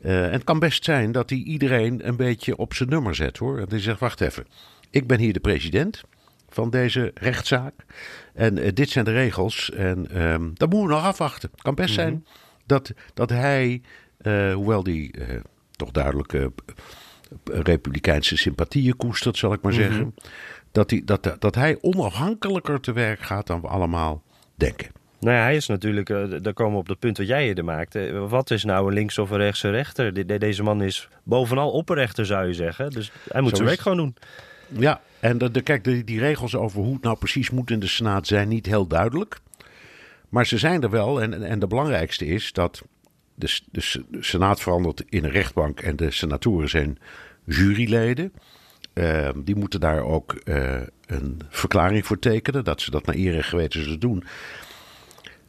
Uh, en het kan best zijn dat hij iedereen een beetje op zijn nummer zet hoor. En hij zegt: Wacht even, ik ben hier de president van deze rechtszaak. En uh, dit zijn de regels. En um, dat moeten we nog afwachten. Het kan best zijn mhm. dat, dat hij, uh, hoewel die toch duidelijk republikeinse sympathieën koestert, zal ik maar mhm. zeggen. Dat, hij, dat, dat hij onafhankelijker te werk gaat dan we allemaal denken. Nou ja, hij is natuurlijk, uh, daar komen we op dat punt wat jij eerder maakte. Wat is nou een links- of een rechtse rechter? deze man is bovenal opperrechter, zou je zeggen. Dus hij moet zijn werk gewoon doen. Ja, en de, de, kijk, de, die regels over hoe het nou precies moet in de Senaat zijn niet heel duidelijk. Maar ze zijn er wel. En, en de belangrijkste is dat de, de, Senaat verandert in een rechtbank en de senatoren zijn juryleden. Uh, die moeten daar ook uh, een verklaring voor tekenen. Dat ze dat naar eer en geweten zullen doen.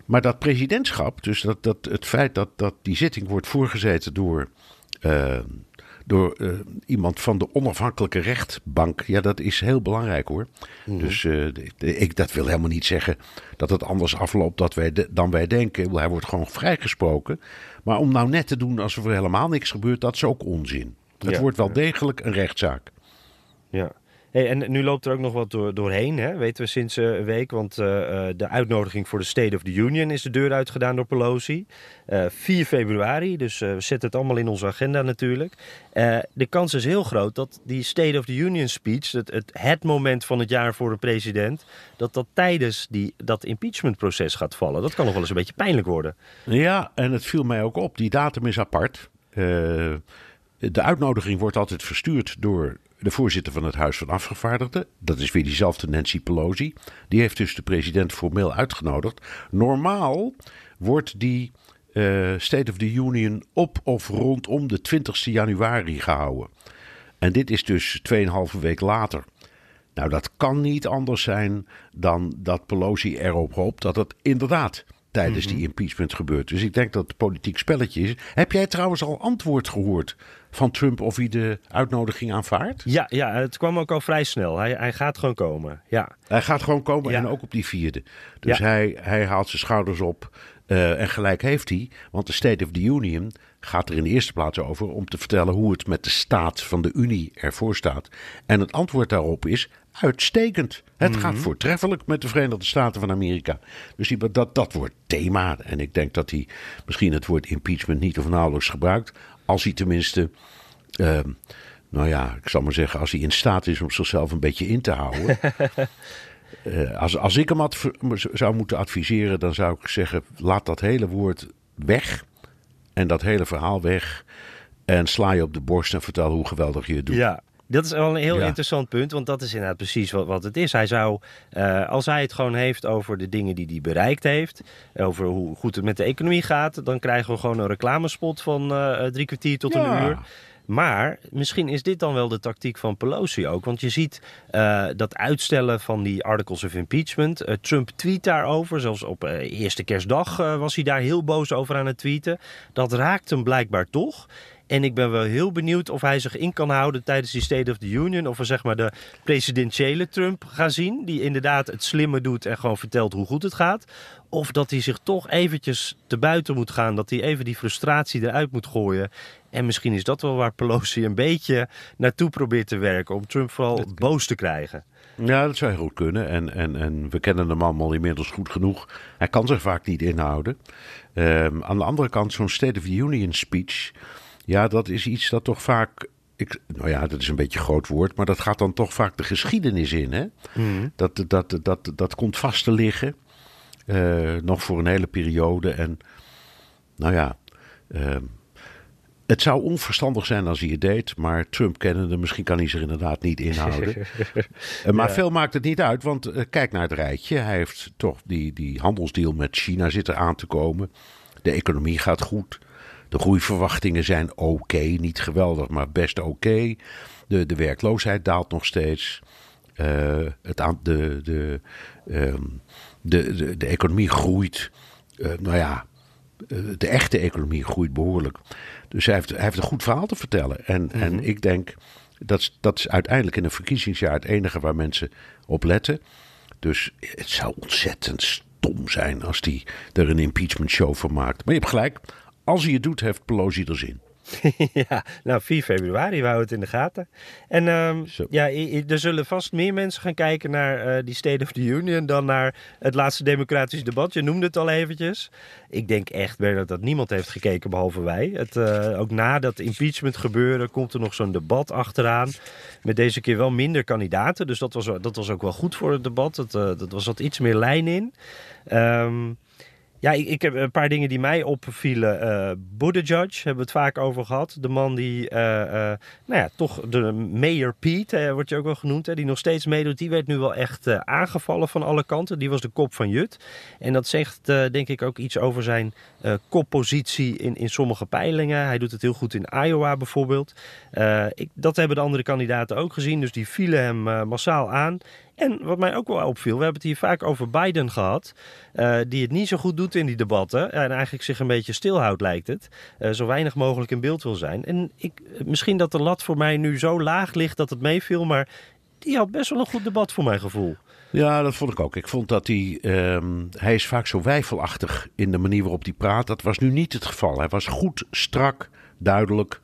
Maar dat presidentschap, dus dat, dat, het feit dat, dat die zitting wordt voorgezeten door, uh, door uh, iemand van de onafhankelijke rechtbank, ja, dat is heel belangrijk hoor. Mm Dus uh, ik, dat wil helemaal niet zeggen dat het anders afloopt dat wij de, dan wij denken. Hij wordt gewoon vrijgesproken. Maar om nou net te doen alsof er helemaal niks gebeurt, dat is ook onzin. Het ja, wordt wel degelijk een rechtszaak. Ja. En nu loopt er ook nog wat door, doorheen, hè? weten we sinds uh, een week. Want uh, de uitnodiging voor de State of the Union is de deur uitgedaan door Pelosi. Uh, 4 februari, dus we zetten het allemaal in onze agenda natuurlijk. de kans is heel groot dat die State of the Union speech, het, het, het moment van het jaar voor de president, dat dat tijdens die, dat impeachmentproces gaat vallen. Dat kan nog wel eens een beetje pijnlijk worden. Ja, en het viel mij ook op. Die datum is apart. de uitnodiging wordt altijd verstuurd door de voorzitter van het Huis van Afgevaardigden. Dat is weer diezelfde Nancy Pelosi. Die heeft dus de president formeel uitgenodigd. Normaal wordt die uh, State of the Union op of rondom de 20 januari gehouden. En dit is dus 2,5 week later. Nou, dat kan niet anders zijn dan dat Pelosi erop hoopt dat het inderdaad tijdens die mhm. impeachment gebeurt. Dus ik denk dat het politiek spelletje is. Heb jij trouwens al antwoord gehoord van Trump of hij de uitnodiging aanvaardt? Ja, ja het kwam ook al vrij snel. Hij, hij gaat gewoon komen. Ja. Hij gaat gewoon komen en ook op die vierde. Dus hij, hij haalt zijn schouders op. Uh, en gelijk heeft hij, want de State of the Union gaat er in de eerste plaats over om te vertellen hoe het met de staat van de Unie ervoor staat. En het antwoord daarop is uitstekend. Het gaat mhm. voortreffelijk met de Verenigde Staten van Amerika. Dus die, dat, dat wordt thema. En ik denk dat hij misschien het woord impeachment niet of nauwelijks gebruikt. Als hij tenminste. Uh, nou ja, ik zal maar zeggen, als hij in staat is om zichzelf een beetje in te houden. uh, als, als ik hem zou moeten adviseren, dan zou ik zeggen: laat dat hele woord weg. En dat hele verhaal weg. En sla je op de borst en vertel hoe geweldig je het doet. Ja, Dat is wel een heel interessant punt, want dat is inderdaad precies wat, wat het is. Hij zou, uh, als hij het gewoon heeft over de dingen die hij bereikt heeft, over hoe goed het met de economie gaat, dan krijgen we gewoon een reclamespot van uh, drie kwartier tot een uur. Maar misschien is dit dan wel de tactiek van Pelosi ook. Want je ziet uh, dat uitstellen van die articles of impeachment. Uh, Trump tweet daarover. Zelfs op uh, eerste kerstdag was hij daar heel boos over aan het tweeten. Dat raakt hem blijkbaar toch. En ik ben wel heel benieuwd of hij zich in kan houden tijdens die State of the Union. Of we zeg maar de presidentiële Trump gaan zien. Die inderdaad het slimme doet en gewoon vertelt hoe goed het gaat. Of dat hij zich toch eventjes te buiten moet gaan. Dat hij even die frustratie eruit moet gooien. En misschien is dat wel waar Pelosi een beetje naartoe probeert te werken. Om Trump vooral boos te krijgen. Ja, dat zou goed kunnen. En, en, en we kennen de man al inmiddels goed genoeg. Hij kan zich vaak niet inhouden. Um, aan de andere kant, zo'n State of the Union speech. Ja, dat is iets dat toch vaak. Ik, nou ja, dat is een beetje een groot woord, maar dat gaat dan toch vaak de geschiedenis in. Hè? Mm. Dat, dat, dat, dat, komt vast te liggen. Uh, nog voor een hele periode. En nou ja, uh, het zou onverstandig zijn als hij het deed, maar Trump kennende, misschien kan hij zich inderdaad niet inhouden. uh, maar veel maakt het niet uit, want uh, kijk naar het rijtje. Hij heeft toch die, die handelsdeal met China zitten aan te komen. De economie gaat goed. De groeiverwachtingen zijn oké, okay, niet geweldig, maar best oké. Okay. De, de werkloosheid daalt nog steeds. Uh, het aan, de, de, um, de, de, de, economie groeit. Uh, nou ja, de echte economie groeit behoorlijk. Dus hij heeft, hij heeft een goed verhaal te vertellen. En, mm -hmm. en ik denk, dat, dat is uiteindelijk in een verkiezingsjaar het enige waar mensen op letten. Dus het zou ontzettend stom zijn als hij er een impeachment show van maakt. Maar je hebt gelijk, als hij het doet, heeft Pelosi er zin. ja, nou 4 februari wou het in de gaten. En um, ja, er zullen vast meer mensen gaan kijken naar uh, die State of the Union dan naar het laatste democratische debat. Je noemde het al eventjes. Ik denk echt, Bernard, dat niemand heeft gekeken behalve wij. Het, uh, ook na dat impeachment gebeuren komt er nog zo'n debat achteraan. Met deze keer wel minder kandidaten. Dus dat was, dat was ook wel goed voor het debat. Dat, uh, dat was wat iets meer lijn in. Um, ja, ik, heb een paar dingen die mij opvielen. Uh, Buttigieg hebben we het vaak over gehad. De man die, uh, uh, nou ja, toch de Mayor Pete, wordt je ook wel genoemd, hè, die nog steeds meedoet. Die werd nu wel echt aangevallen van alle kanten. Die was de kop van Jut. En dat zegt denk ik ook iets over zijn koppositie in, in sommige peilingen. Hij doet het heel goed in Iowa bijvoorbeeld. Ik, dat hebben de andere kandidaten ook gezien. Dus die vielen hem massaal aan. En wat mij ook wel opviel, we hebben het hier vaak over Biden gehad, uh, die het niet zo goed doet in die debatten en eigenlijk zich een beetje stilhoudt lijkt het, uh, zo weinig mogelijk in beeld wil zijn. En ik, misschien dat de lat voor mij nu zo laag ligt dat het meeviel, maar die had best wel een goed debat voor mijn gevoel. Ja, dat vond ik ook. Ik vond dat hij. Um, hij is vaak zo wijfelachtig in de manier waarop hij praat. Dat was nu niet het geval. Hij was goed, strak, duidelijk.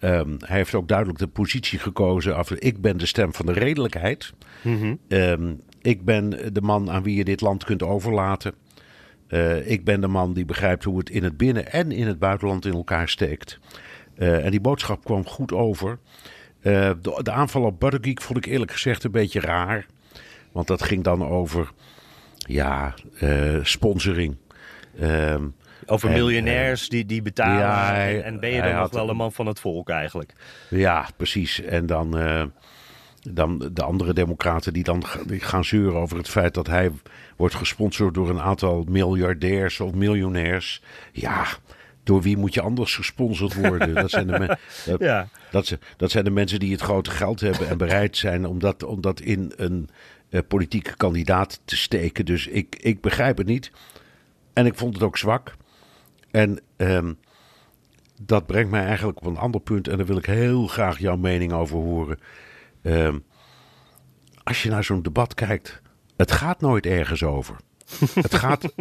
Um, hij heeft ook duidelijk de positie gekozen. Af, ik ben de stem van de redelijkheid. Mm -hmm. um, ik ben de man aan wie je dit land kunt overlaten. Uh, ik ben de man die begrijpt hoe het in het binnen- en in het buitenland in elkaar steekt. Uh, en die boodschap kwam goed over. Uh, de, de, aanval op Buttergeek vond ik eerlijk gezegd een beetje raar. Want dat ging dan over ja, sponsoring. Um, over en, miljonairs die, die betalen. Ja, en, en, ben je dan nog wel een man van het volk eigenlijk? Ja, precies. En dan, uh, dan de andere democraten die dan die gaan zeuren over het feit dat hij wordt gesponsord door een aantal miljardairs of miljonairs. Ja, door wie moet je anders gesponsord worden? Dat zijn de, dat, ja. dat, dat zijn de mensen die het grote geld hebben en bereid zijn om dat, om dat in een uh, politieke kandidaat te steken. Dus ik, ik begrijp het niet. En ik vond het ook zwak. En um, dat brengt mij eigenlijk op een ander punt. En daar wil ik heel graag jouw mening over horen. Um, als je naar zo'n debat kijkt, het gaat nooit ergens over. het, gaat,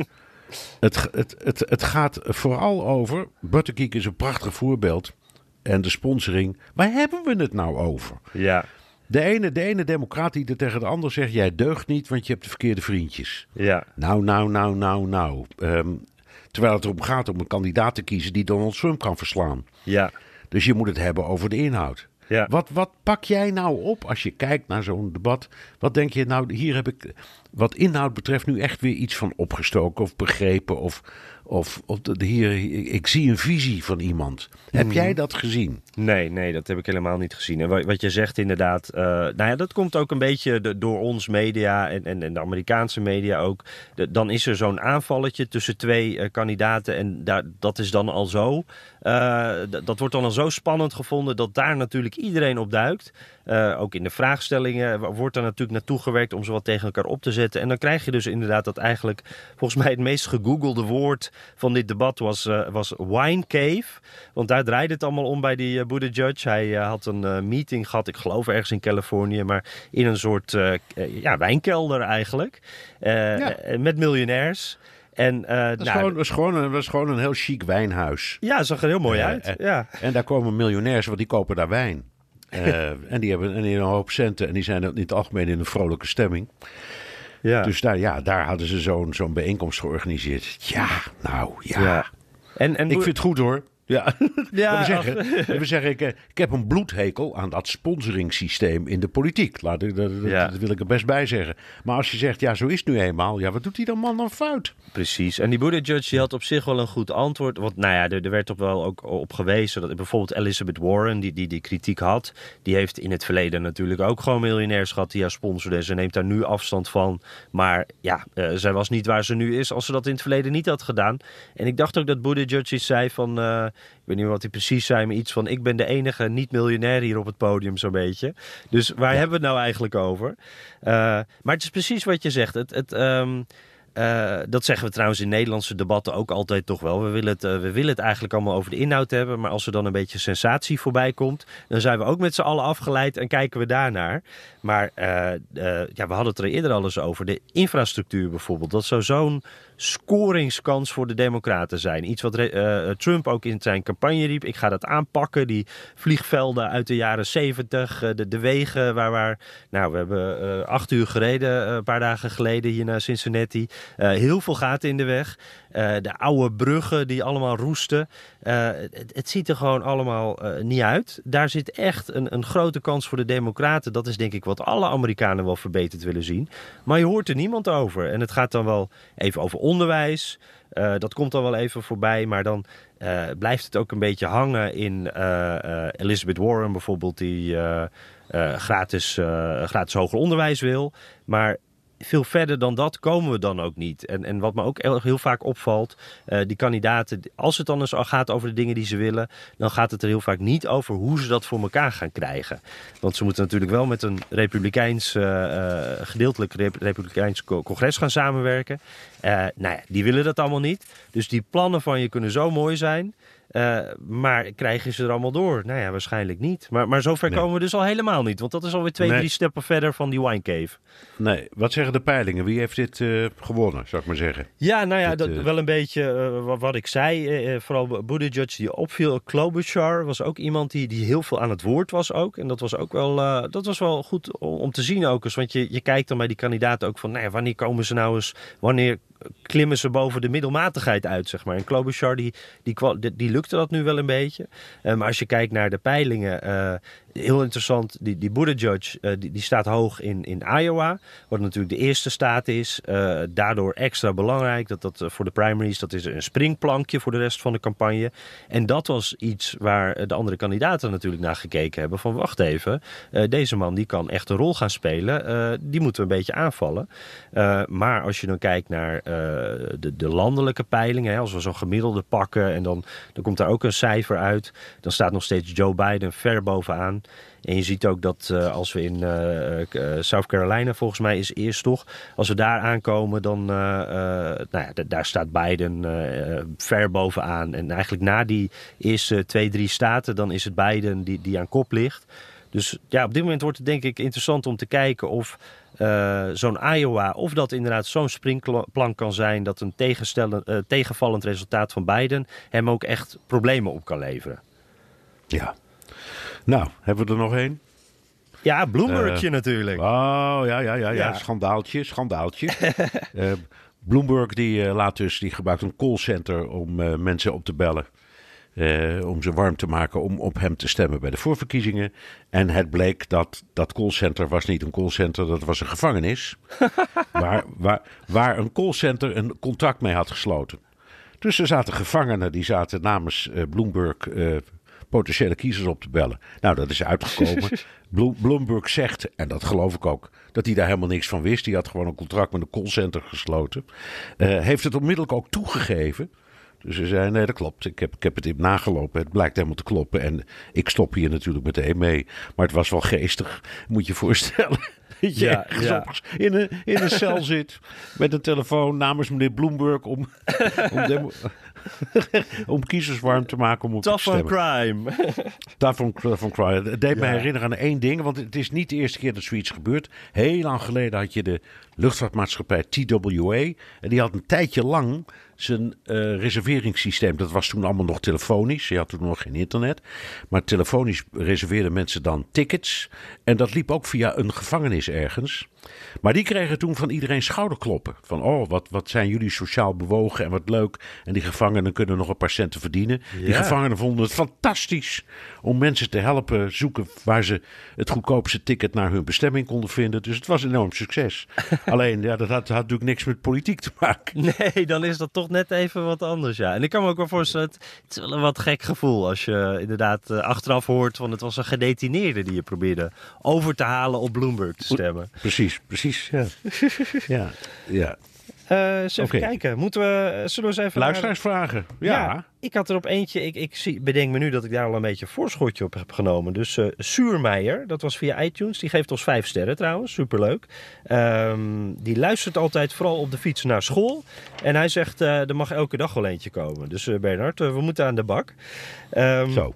het, het, het, het gaat vooral over. Buttergeek is een prachtig voorbeeld. En de sponsoring. Waar hebben we het nou over? Ja. De ene, de ene democraat die er tegen de ander zegt: Jij deugt niet, want je hebt de verkeerde vriendjes. Ja. Nou, nou, nou, nou, nou. Um, Terwijl het erom gaat om een kandidaat te kiezen die Donald Trump kan verslaan. Ja. Dus je moet het hebben over de inhoud. Wat, wat pak jij nou op als je kijkt naar zo'n debat? Wat denk je nou, hier heb ik wat inhoud betreft nu echt weer iets van opgestoken of begrepen. Of, of, of hier, ik zie een visie van iemand. Heb Mhm. jij dat gezien? Nee, nee, dat heb ik helemaal niet gezien. En wat, wat je zegt inderdaad, eh, nou ja, dat komt ook een beetje de- door ons media en, en, en de Amerikaanse media ook. De- dan is er zo'n aanvalletje tussen twee eh, kandidaten en daar, dat is dan al zo. eh, dat wordt dan al zo spannend gevonden dat daar natuurlijk iedereen op duikt. Ook in de vraagstellingen wordt er natuurlijk naartoe gewerkt om ze wat tegen elkaar op te zetten. En dan krijg je dus inderdaad dat eigenlijk volgens mij het meest gegoogelde woord van dit debat was, was wine cave. Want daar draaide het allemaal om bij die uh, Judge. Hij eh, had een eh, meeting gehad, ik geloof ergens in Californië, maar in een soort eh, eh, ja, wijnkelder eigenlijk. Eh, Ja. eh, met miljonairs. En, eh, Dat is, nou, gewoon, is gewoon een, is gewoon een heel chic wijnhuis. ja, het zag er heel mooi Eh, uit. eh, ja. En daar komen miljonairs, want die kopen daar wijn. Eh, en die hebben en die een hoop centen. En die zijn in het algemeen in een vrolijke stemming. Ja. Dus daar, ja, daar hadden ze zo'n zo'n bijeenkomst georganiseerd. Ja, nou ja. ja. En, en Ik vind het goed hoor. Ja, Ja, we zeggen, we zeggen ik, eh, ik heb een bloedhekel aan dat sponsoringssysteem in de politiek. Laat, ik- dat, dat- Ja. dat wil ik er best bij zeggen. Maar als je zegt, ja, zo is het nu eenmaal. Ja, wat doet die dan man dan fout? Precies. En die Buttigieg die had op zich wel een goed antwoord. Want nou ja, er, er werd op wel ook op gewezen dat bijvoorbeeld Elizabeth Warren, die, die die kritiek had, die heeft in het verleden natuurlijk ook gewoon miljonairs gehad die haar sponsorden. Ze neemt daar nu afstand van. Maar ja, eh, zij was niet waar ze nu is als ze dat in het verleden niet had gedaan. En ik dacht ook dat Buttigieg zei van, eh, ik weet niet meer wat hij precies zei, maar iets van ik ben de enige niet-miljonair hier op het podium zo'n beetje. Dus waar hebben we het nou eigenlijk over? Eh, maar het is precies wat je zegt. Het, het, ehm, eh, dat zeggen we trouwens in Nederlandse debatten ook altijd toch wel. We willen, het, eh, we willen het eigenlijk allemaal over de inhoud hebben. Maar als er dan een beetje sensatie voorbij komt, dan zijn we ook met z'n allen afgeleid en kijken we daarnaar. Maar ja, we hadden het er eerder al eens over. De infrastructuur bijvoorbeeld. Dat zou zo'n scoringskans voor de Democraten zijn. Iets wat eh, Trump ook in zijn campagne riep. Ik ga dat aanpakken. Die vliegvelden uit de jaren 70. eh, de, de wegen waar, waar. Nou, we hebben eh, acht uur gereden. een paar dagen geleden hier naar Cincinnati. Heel veel gaten in de weg. De oude bruggen die allemaal roesten. Het, het ziet er gewoon allemaal niet uit. Daar zit echt een, een grote kans voor de Democraten. Dat is denk ik wat alle Amerikanen wel verbeterd willen zien. Maar je hoort er niemand over. En het gaat dan wel even over onderwijs. Eh, dat komt dan wel even voorbij. Maar dan eh, blijft het ook een beetje hangen in eh, Elizabeth Warren bijvoorbeeld, die gratis, gratis hoger onderwijs wil. Maar veel verder dan dat komen we dan ook niet. En, en wat me ook heel, vaak opvalt, eh, die kandidaten, als het dan eens gaat over de dingen die ze willen, dan gaat het er heel vaak niet over hoe ze dat voor elkaar gaan krijgen. Want ze moeten natuurlijk wel met een republikeins, eh, eh, gedeeltelijk rep- republikeins co- congres gaan samenwerken. Nou ja, die willen dat allemaal niet. Dus die plannen van je kunnen zo mooi zijn. Eh, maar krijgen ze er allemaal door? Nou ja, waarschijnlijk niet. Maar, maar zover Nee. komen we dus al helemaal niet. Want dat is alweer twee, Nee. drie stappen verder van die wine cave. Nee, wat zeggen de peilingen? Wie heeft dit eh, gewonnen, zou ik maar zeggen? Ja, nou ja, Dit, dat, eh, wel een beetje wat, wat ik zei. vooral Buttigieg die opviel. Klobuchar was ook iemand die, die heel veel aan het woord was ook. En dat was ook wel, dat was wel goed om, om te zien ook eens. Want je, je kijkt dan bij die kandidaten ook van... Nou ja, wanneer komen ze nou eens... Wanneer klimmen ze boven de middelmatigheid uit, zeg maar. En Klobuchar, die, die, die, lukte dat nu wel een beetje. Eh, maar als je kijkt naar de peilingen... heel interessant, die, die Buttigieg, eh, die, die staat hoog in, in Iowa. Wat natuurlijk de eerste staat is. Eh, daardoor extra belangrijk. Dat dat eh, voor de primaries, dat is een springplankje voor de rest van de campagne. En dat was iets waar de andere kandidaten natuurlijk naar gekeken hebben. Van wacht even, deze man die kan echt een rol gaan spelen. Die moeten we een beetje aanvallen. Maar als je dan kijkt naar de, de landelijke peilingen. Als we zo'n gemiddelde pakken en dan, dan komt daar ook een cijfer uit. Dan staat nog steeds Joe Biden ver bovenaan. En je ziet ook dat eh, als we in eh, eh, South Carolina, volgens mij is eerst toch, als we daar aankomen, dan nou ja, daar staat Biden ver bovenaan. En eigenlijk na die eerste twee, drie staten, dan is het Biden die, die aan kop ligt. Dus ja, op dit moment wordt het denk ik interessant om te kijken of zo'n Iowa, of dat inderdaad zo'n springplank kan zijn dat een uh, tegenvallend resultaat van Biden hem ook echt problemen op kan leveren. Ja. Nou, hebben we er nog één? Ja, Bloombergje uh, natuurlijk. Oh, ja, ja, ja, ja. Schandaaltje, schandaaltje. uh, Bloomberg die uh, laat dus, die gebruikt een callcenter om mensen op te bellen. eh, om ze warm te maken om op hem te stemmen bij de voorverkiezingen. En het bleek dat dat callcenter was niet een callcenter, dat was een gevangenis. waar, waar, waar een callcenter een contract mee had gesloten. Dus er zaten gevangenen die zaten namens Bloomberg potentiële kiezers op te bellen. Nou, dat is uitgekomen. Bloomberg zegt, en dat geloof ik ook, dat hij daar helemaal niks van wist. Die had gewoon een contract met een callcenter gesloten. Uh, heeft het onmiddellijk ook toegegeven. Dus ze zei, nee dat klopt, ik heb, ik heb het in nagelopen, het blijkt helemaal te kloppen. En ik stop hier natuurlijk meteen mee. Maar het was wel geestig, moet je voorstellen. Dat je ja, ja. In, een, in een cel zit met een telefoon namens meneer Bloomberg om, om, demo, om kiezers warm te maken om op Tough te stemmen. crime. Tough on, tough on crime. Het deed me herinneren aan één ding, want het is niet de eerste keer dat zoiets gebeurt. Heel lang geleden had je de luchtvaartmaatschappij TWA. En die had een tijdje lang zijn uh, reserveringssysteem. Dat was toen allemaal nog telefonisch. Je had toen nog geen internet. Maar telefonisch reserveerden mensen dan tickets. En dat liep ook via een gevangenis ergens. Maar die kregen toen van iedereen schouderkloppen. Van, oh, wat, wat zijn jullie sociaal bewogen en wat leuk. En die gevangenen kunnen nog een paar centen verdienen. Die gevangenen vonden het fantastisch om mensen te helpen zoeken waar ze het goedkoopste ticket naar hun bestemming konden vinden. Dus het was een enorm succes. Alleen, ja, dat had, had natuurlijk niks met politiek te maken. Nee, dan is dat toch net even wat anders, ja. En ik kan me ook wel voorstellen, het is wel een wat gek gevoel als je inderdaad uh, achteraf hoort van het was een gedetineerde die je probeerde over te halen op Bloomberg te stemmen. Precies, precies, ja. ja, ja. Uh, eens even okay. kijken. Moeten we, zullen we eens even... Luisteraarsvragen, ja. ja. Ik had er op eentje, ik, ik zie, bedenk me nu dat ik daar al een beetje een voorschotje op heb genomen. Dus uh, Suurmeijer, dat was via iTunes, die geeft ons vijf sterren trouwens, superleuk. Um, die luistert altijd vooral op de fiets naar school. En hij zegt, uh, er mag elke dag wel eentje komen. Dus Bernard, we moeten aan de bak. Um, Zo.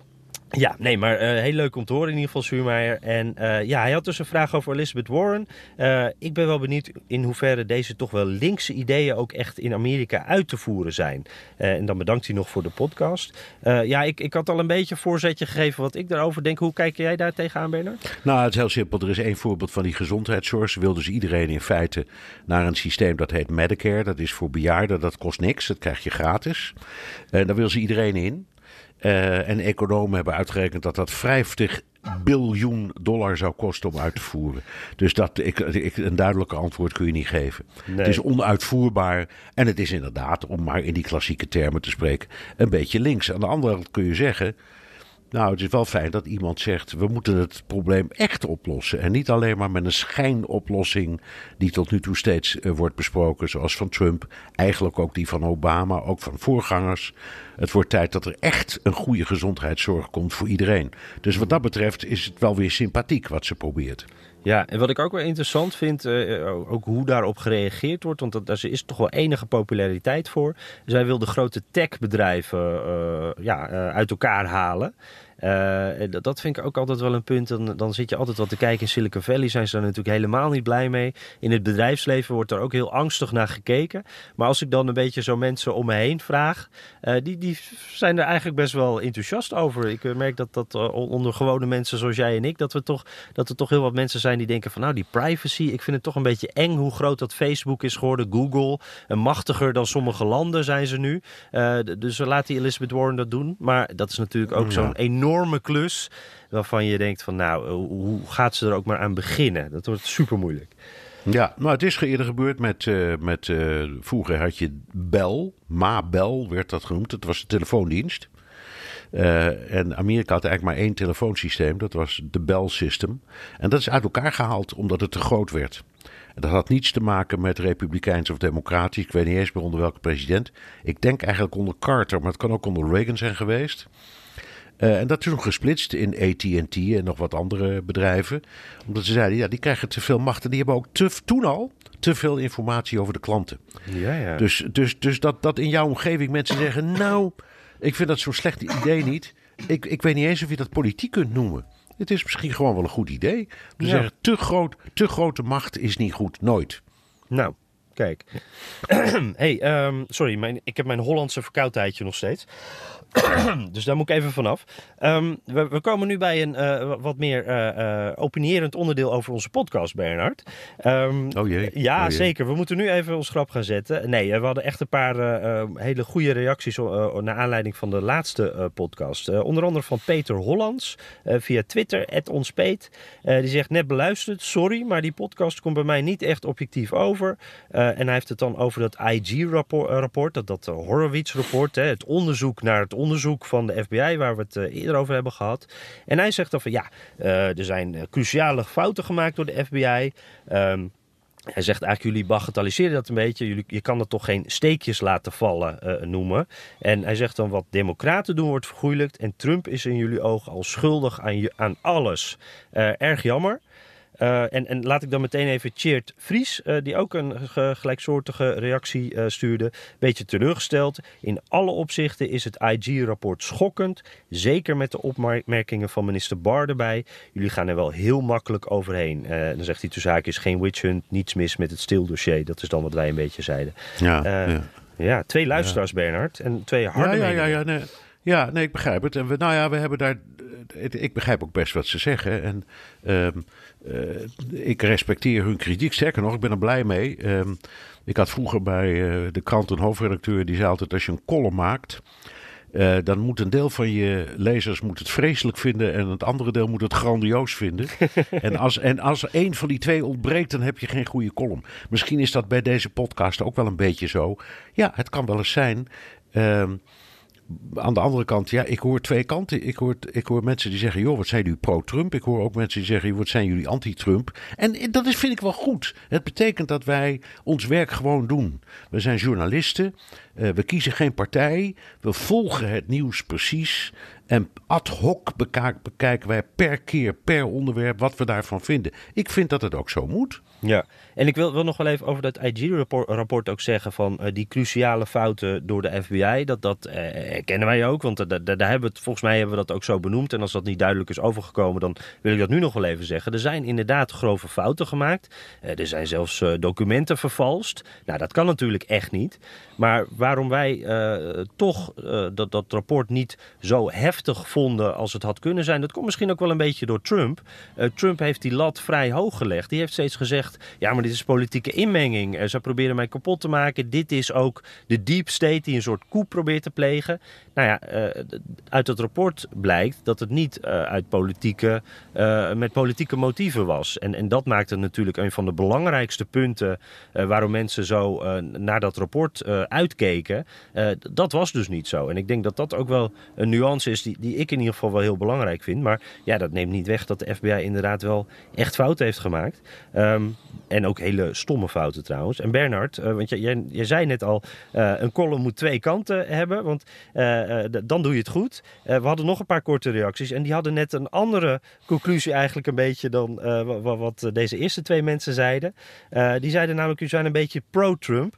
Ja, nee, maar uh, heel leuk om te horen in ieder geval, Suurmeijer. En uh, ja, hij had dus een vraag over Elizabeth Warren. Uh, ik ben wel benieuwd in hoeverre deze toch wel linkse ideeën ook echt in Amerika uit te voeren zijn. en dan bedankt hij nog voor de podcast. ja, ik, ik had al een beetje een voorzetje gegeven wat ik daarover denk. Hoe kijk jij daar tegenaan, Bernard? Nou, het is heel simpel. Er is één voorbeeld van die gezondheidszorg. Ze wil dus iedereen in feite naar een systeem dat heet Medicare. Dat is voor bejaarden, dat kost niks. Dat krijg je gratis. En daar wil ze iedereen in. Uh, en economen hebben uitgerekend dat dat 50 biljoen dollar zou kosten om uit te voeren. Dus dat, ik, ik, een duidelijke antwoord kun je niet geven. Nee. Het is onuitvoerbaar en het is inderdaad, om maar in die klassieke termen te spreken, een beetje links. Aan de andere kant kun je zeggen, nou, het is wel fijn dat iemand zegt: we moeten het probleem echt oplossen. En niet alleen maar met een schijnoplossing, die tot nu toe steeds uh, wordt besproken, zoals van Trump, eigenlijk ook die van Obama, ook van voorgangers. Het wordt tijd dat er echt een goede gezondheidszorg komt voor iedereen. Dus wat dat betreft is het wel weer sympathiek wat ze probeert. Ja, en wat ik ook wel interessant vind, uh, ook hoe daarop gereageerd wordt, want dat, daar is toch wel enige populariteit voor. Zij wil de grote techbedrijven ja, uit elkaar halen. Uh, dat vind ik ook altijd wel een punt. Dan, dan zit je altijd wat te kijken. In Silicon Valley zijn ze daar natuurlijk helemaal niet blij mee. In het bedrijfsleven wordt er ook heel angstig naar gekeken. Maar als ik dan een beetje zo mensen om me heen vraag, uh, die, die zijn er eigenlijk best wel enthousiast over. Ik merk dat dat onder gewone mensen zoals jij en ik, dat, we toch, dat er toch heel wat mensen zijn die denken van nou die privacy, ik vind het toch een beetje eng hoe groot dat Facebook is geworden, Google. En machtiger dan sommige landen zijn ze nu. Uh, dus laat die Elizabeth Warren dat doen. Maar dat is natuurlijk ook ja. zo'n enorme klus waarvan je denkt van nou, hoe gaat ze er ook maar aan beginnen? Dat wordt super moeilijk. Ja, maar het is eerder gebeurd met, uh, met uh, vroeger had je Bell, Ma Bell werd dat genoemd. Het was de telefoondienst. En Amerika had eigenlijk maar één telefoonsysteem, dat was de Bell System. En dat is uit elkaar gehaald omdat het te groot werd. En dat had niets te maken met republikeins of democratisch. Ik weet niet eens meer onder welke president. Ik denk eigenlijk onder Carter, maar het kan ook onder Reagan zijn geweest. Uh, en dat is nog gesplitst in AT&T en nog wat andere bedrijven. Omdat ze zeiden, ja, die krijgen te veel macht. En die hebben ook te, toen al te veel informatie over de klanten. Ja, ja. Dus, dus, dus dat, dat in jouw omgeving mensen zeggen, nou, ik vind dat zo'n slecht idee niet. Ik, ik weet niet eens of je dat politiek kunt noemen. Het is misschien gewoon wel een goed idee. Ja. zeggen, te, groot, te grote macht is niet goed. Nooit. Nou, Kijk. hey, ehm, sorry, mijn, ik heb mijn Hollandse verkoudheidje nog steeds. dus daar moet ik even vanaf. Um, we, we, komen nu bij een uh, wat meer uh, uh, opinierend onderdeel over onze podcast, Bernard. Um, oh jee. Ja, oh jee. zeker. We moeten nu even ons grap gaan zetten. Nee, we hadden echt een paar hele goede reacties naar aanleiding van de laatste podcast. onder andere van Peter Hollands via Twitter, @onspeet. die zegt net beluisterd, sorry, maar die podcast komt bij mij niet echt objectief over. en hij heeft het dan over dat IG-rapport, dat, dat Horowitz-rapport, het onderzoek naar het onderzoek onderzoek van de FBI, waar we het uh, eerder over hebben gehad. En hij zegt dan van ja, uh, er zijn uh, cruciale fouten gemaakt door de FBI. Um, hij zegt eigenlijk, jullie bagatelliseren dat een beetje. Jullie, je kan er toch geen steekjes laten vallen noemen. En hij zegt dan, wat democraten doen wordt vergoeilijkt. En Trump is in jullie ogen al schuldig aan, aan alles. Erg jammer. Uh, en, en, laat ik dan meteen even Cheert Vries, uh, die ook een gelijksoortige reactie uh, stuurde, beetje teleurgesteld. In alle opzichten is het IG-rapport schokkend. Zeker met de opmerkingen van minister Barr erbij. Jullie gaan er wel heel makkelijk overheen. dan zegt hij tussen haakjes geen witch hunt, niets mis met het stildossier. Dat is dan wat wij een beetje zeiden. Ja, ja. ja twee luisteraars, ja. Bernard. En twee harde ja, ja, ja, ja, nee. ja, nee, ik begrijp het. En we, nou ja, we hebben daar... Ik begrijp ook best wat ze zeggen. En... Um, uh, ik respecteer hun kritiek. Sterker nog, ik ben er blij mee. Uh, ik had vroeger bij uh, de krant een hoofdredacteur die zei altijd: als je een column maakt. Uh, dan moet een deel van je lezers moet het vreselijk vinden en het andere deel moet het grandioos vinden. en, als, en als een van die twee ontbreekt, dan heb je geen goede column. Misschien is dat bij deze podcast ook wel een beetje zo. Ja, het kan wel eens zijn. Uh, aan de andere kant, ja, ik hoor twee kanten. Ik hoor, ik hoor mensen die zeggen, joh, wat zijn jullie pro-Trump? Ik hoor ook mensen die zeggen, wat zijn jullie anti-Trump? En dat is, vind ik wel goed. Het betekent dat wij ons werk gewoon doen. We zijn journalisten, uh, we kiezen geen partij, we volgen het nieuws precies. En ad hoc bekijken wij per keer, per onderwerp, wat we daarvan vinden. Ik vind dat het ook zo moet. Ja, en ik wil, wil nog wel even over dat IG-rapport rapport ook zeggen van uh, die cruciale fouten door de FBI. Dat, dat uh, kennen wij ook, want daar hebben we het, volgens mij hebben we dat ook zo benoemd. En als dat niet duidelijk is overgekomen, dan wil ik dat nu nog wel even zeggen. Er zijn inderdaad grove fouten gemaakt. Uh, er zijn zelfs documenten vervalst. Nou, dat kan natuurlijk echt niet. Maar waarom wij toch dat, dat rapport niet zo heftig vonden als het had kunnen zijn, dat komt misschien ook wel een beetje door Trump. Trump heeft die lat vrij hoog gelegd. Die heeft steeds gezegd ja, maar dit is politieke inmenging. Uh, ze proberen mij kapot te maken. Dit is ook de deep state die een soort coup probeert te plegen. Nou ja, uh, uit het rapport blijkt dat het niet uh, uit politieke, met politieke motieven was. En, en dat maakt het natuurlijk een van de belangrijkste punten waarom mensen zo naar dat rapport uitkeken. dat was dus niet zo. En ik denk dat dat ook wel een nuance is die, die ik in ieder geval wel heel belangrijk vind. Maar ja, dat neemt niet weg dat de FBI inderdaad wel echt fouten heeft gemaakt. Um, en ook hele stomme fouten trouwens. En Bernard, uh, want jij, zei net al, uh, een column moet twee kanten hebben, want uh, dan doe je het goed. we hadden nog een paar korte reacties en die hadden net een andere conclusie eigenlijk een beetje dan wat deze eerste twee mensen zeiden. die zeiden namelijk, u zijn een beetje pro-Trump.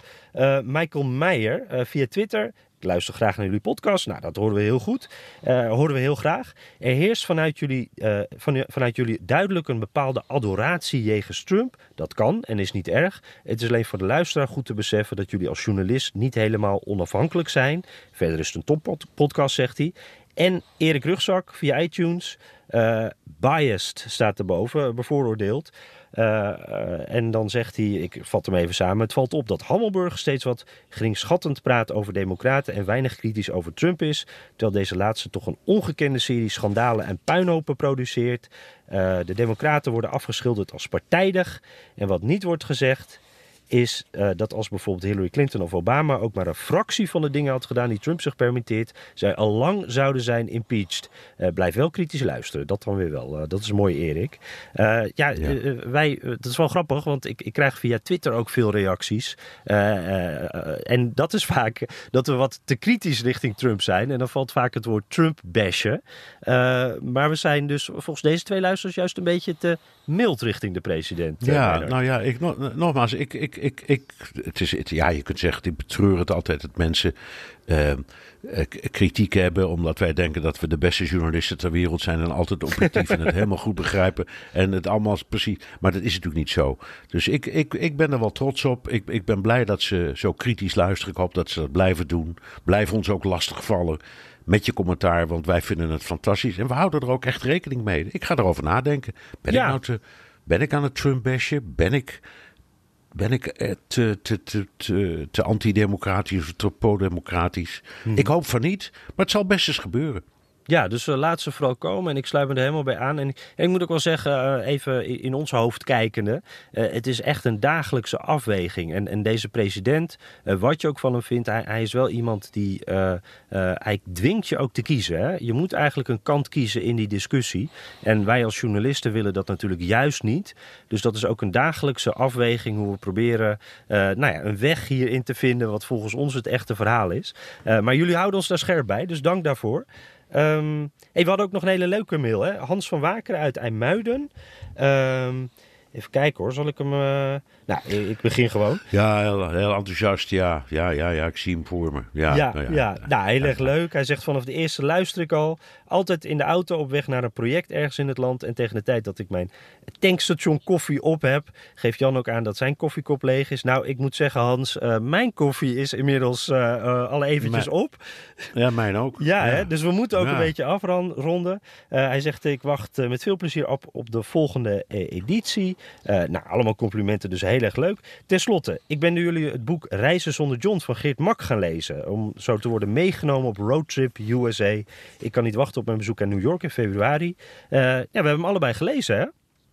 Michael Meijer via Twitter ik luister graag naar jullie podcast. Nou, dat horen we heel goed. Uh, horen we heel graag. Er heerst vanuit jullie, uh, van, vanuit jullie duidelijk een bepaalde adoratie jegens Trump. Dat kan en is niet erg. Het is alleen voor de luisteraar goed te beseffen dat jullie als journalist niet helemaal onafhankelijk zijn. Verder is het een toppodcast, zegt hij. En Erik Rugzak via iTunes. Uh, biased staat erboven, bevooroordeeld. Uh, uh, en dan zegt hij, ik vat hem even samen, het valt op dat Hammelburg steeds wat geringschattend praat over democraten en weinig kritisch over Trump is, terwijl deze laatste toch een ongekende serie schandalen en puinhopen produceert. Uh, de democraten worden afgeschilderd als partijdig en wat niet wordt gezegd is uh, dat als bijvoorbeeld Hillary Clinton of Obama ook maar een fractie van de dingen had gedaan die Trump zich permitteert, zij al lang zouden zijn impeached. Uh, blijf wel kritisch luisteren, dat dan weer wel. Uh, dat is mooi, Erik. ja, ja. wij, dat is wel grappig, want ik, ik krijg via Twitter ook veel reacties. en dat is vaak dat we wat te kritisch richting Trump zijn. En dan valt vaak het woord Trump bashen. maar we zijn dus volgens deze twee luisteraars juist een beetje te mild richting de president. Ja, nou ja, ik, nogmaals, ik, ik ik, ik, ik, het is, het, ja, je kunt zeggen, ik betreur het altijd dat mensen uh, kritiek hebben. Omdat wij denken dat we de beste journalisten ter wereld zijn. En altijd objectief en het helemaal goed begrijpen. En het allemaal precies. Maar dat is natuurlijk niet zo. Dus ik, ik, ik ben er wel trots op. Ik, ik ben blij dat ze zo kritisch luisteren. Ik hoop dat ze dat blijven doen. Blijf ons ook lastig vallen met je commentaar, want wij vinden het fantastisch. En we houden er ook echt rekening mee. Ik ga erover nadenken. Ben ik nou te, ben ik aan het Trump-besje? Ben ik, ben ik eh, te, te, te, te, te antidemocratisch of te pro-democratisch? Hmm. Ik hoop van niet, maar het zal best eens gebeuren. Ja, dus uh, laat ze vooral komen en ik sluit me er helemaal bij aan. En, ik moet ook wel zeggen, uh, even in ons hoofd kijkende, uh, het is echt een dagelijkse afweging. En, en deze president, wat je ook van hem vindt, hij, hij is wel iemand die, hij dwingt je ook te kiezen. Hè? Je moet eigenlijk een kant kiezen in die discussie. En wij als journalisten willen dat natuurlijk juist niet. Dus dat is ook een dagelijkse afweging hoe we proberen nou ja, een weg hierin te vinden wat volgens ons het echte verhaal is. maar jullie houden ons daar scherp bij, dus dank daarvoor. Um, we hadden ook nog een hele leuke mail. Hè? Hans van Wakeren uit IJmuiden. Um, even kijken hoor, zal ik hem... Uh... Nou, ik begin gewoon. Ja, heel, heel, enthousiast. Ja. Ja, ja, ja, ik zie hem voor me. Ja, ja, nou, ja, ja. Nou, heel erg leuk. Hij zegt vanaf de eerste luister ik al. Altijd in de auto op weg naar een project ergens in het land. En tegen de tijd dat ik mijn tankstation koffie op heb, geeft Jan ook aan dat zijn koffiekop leeg is. Nou, ik moet zeggen, Hans, uh, mijn koffie is inmiddels uh, uh, al eventjes op. Ja, mijn ook. Ja, Hè? dus we moeten ook een beetje afronden. hij zegt, ik wacht met veel plezier op, op de volgende editie. Nou, allemaal complimenten, dus heel erg leuk. Ten slotte, ik ben nu jullie het boek Reizen zonder John van Geert Mak gaan lezen. Om zo te worden meegenomen op Roadtrip USA. Ik kan niet wachten op mijn bezoek aan New York in februari. ja, we hebben hem allebei gelezen, hè?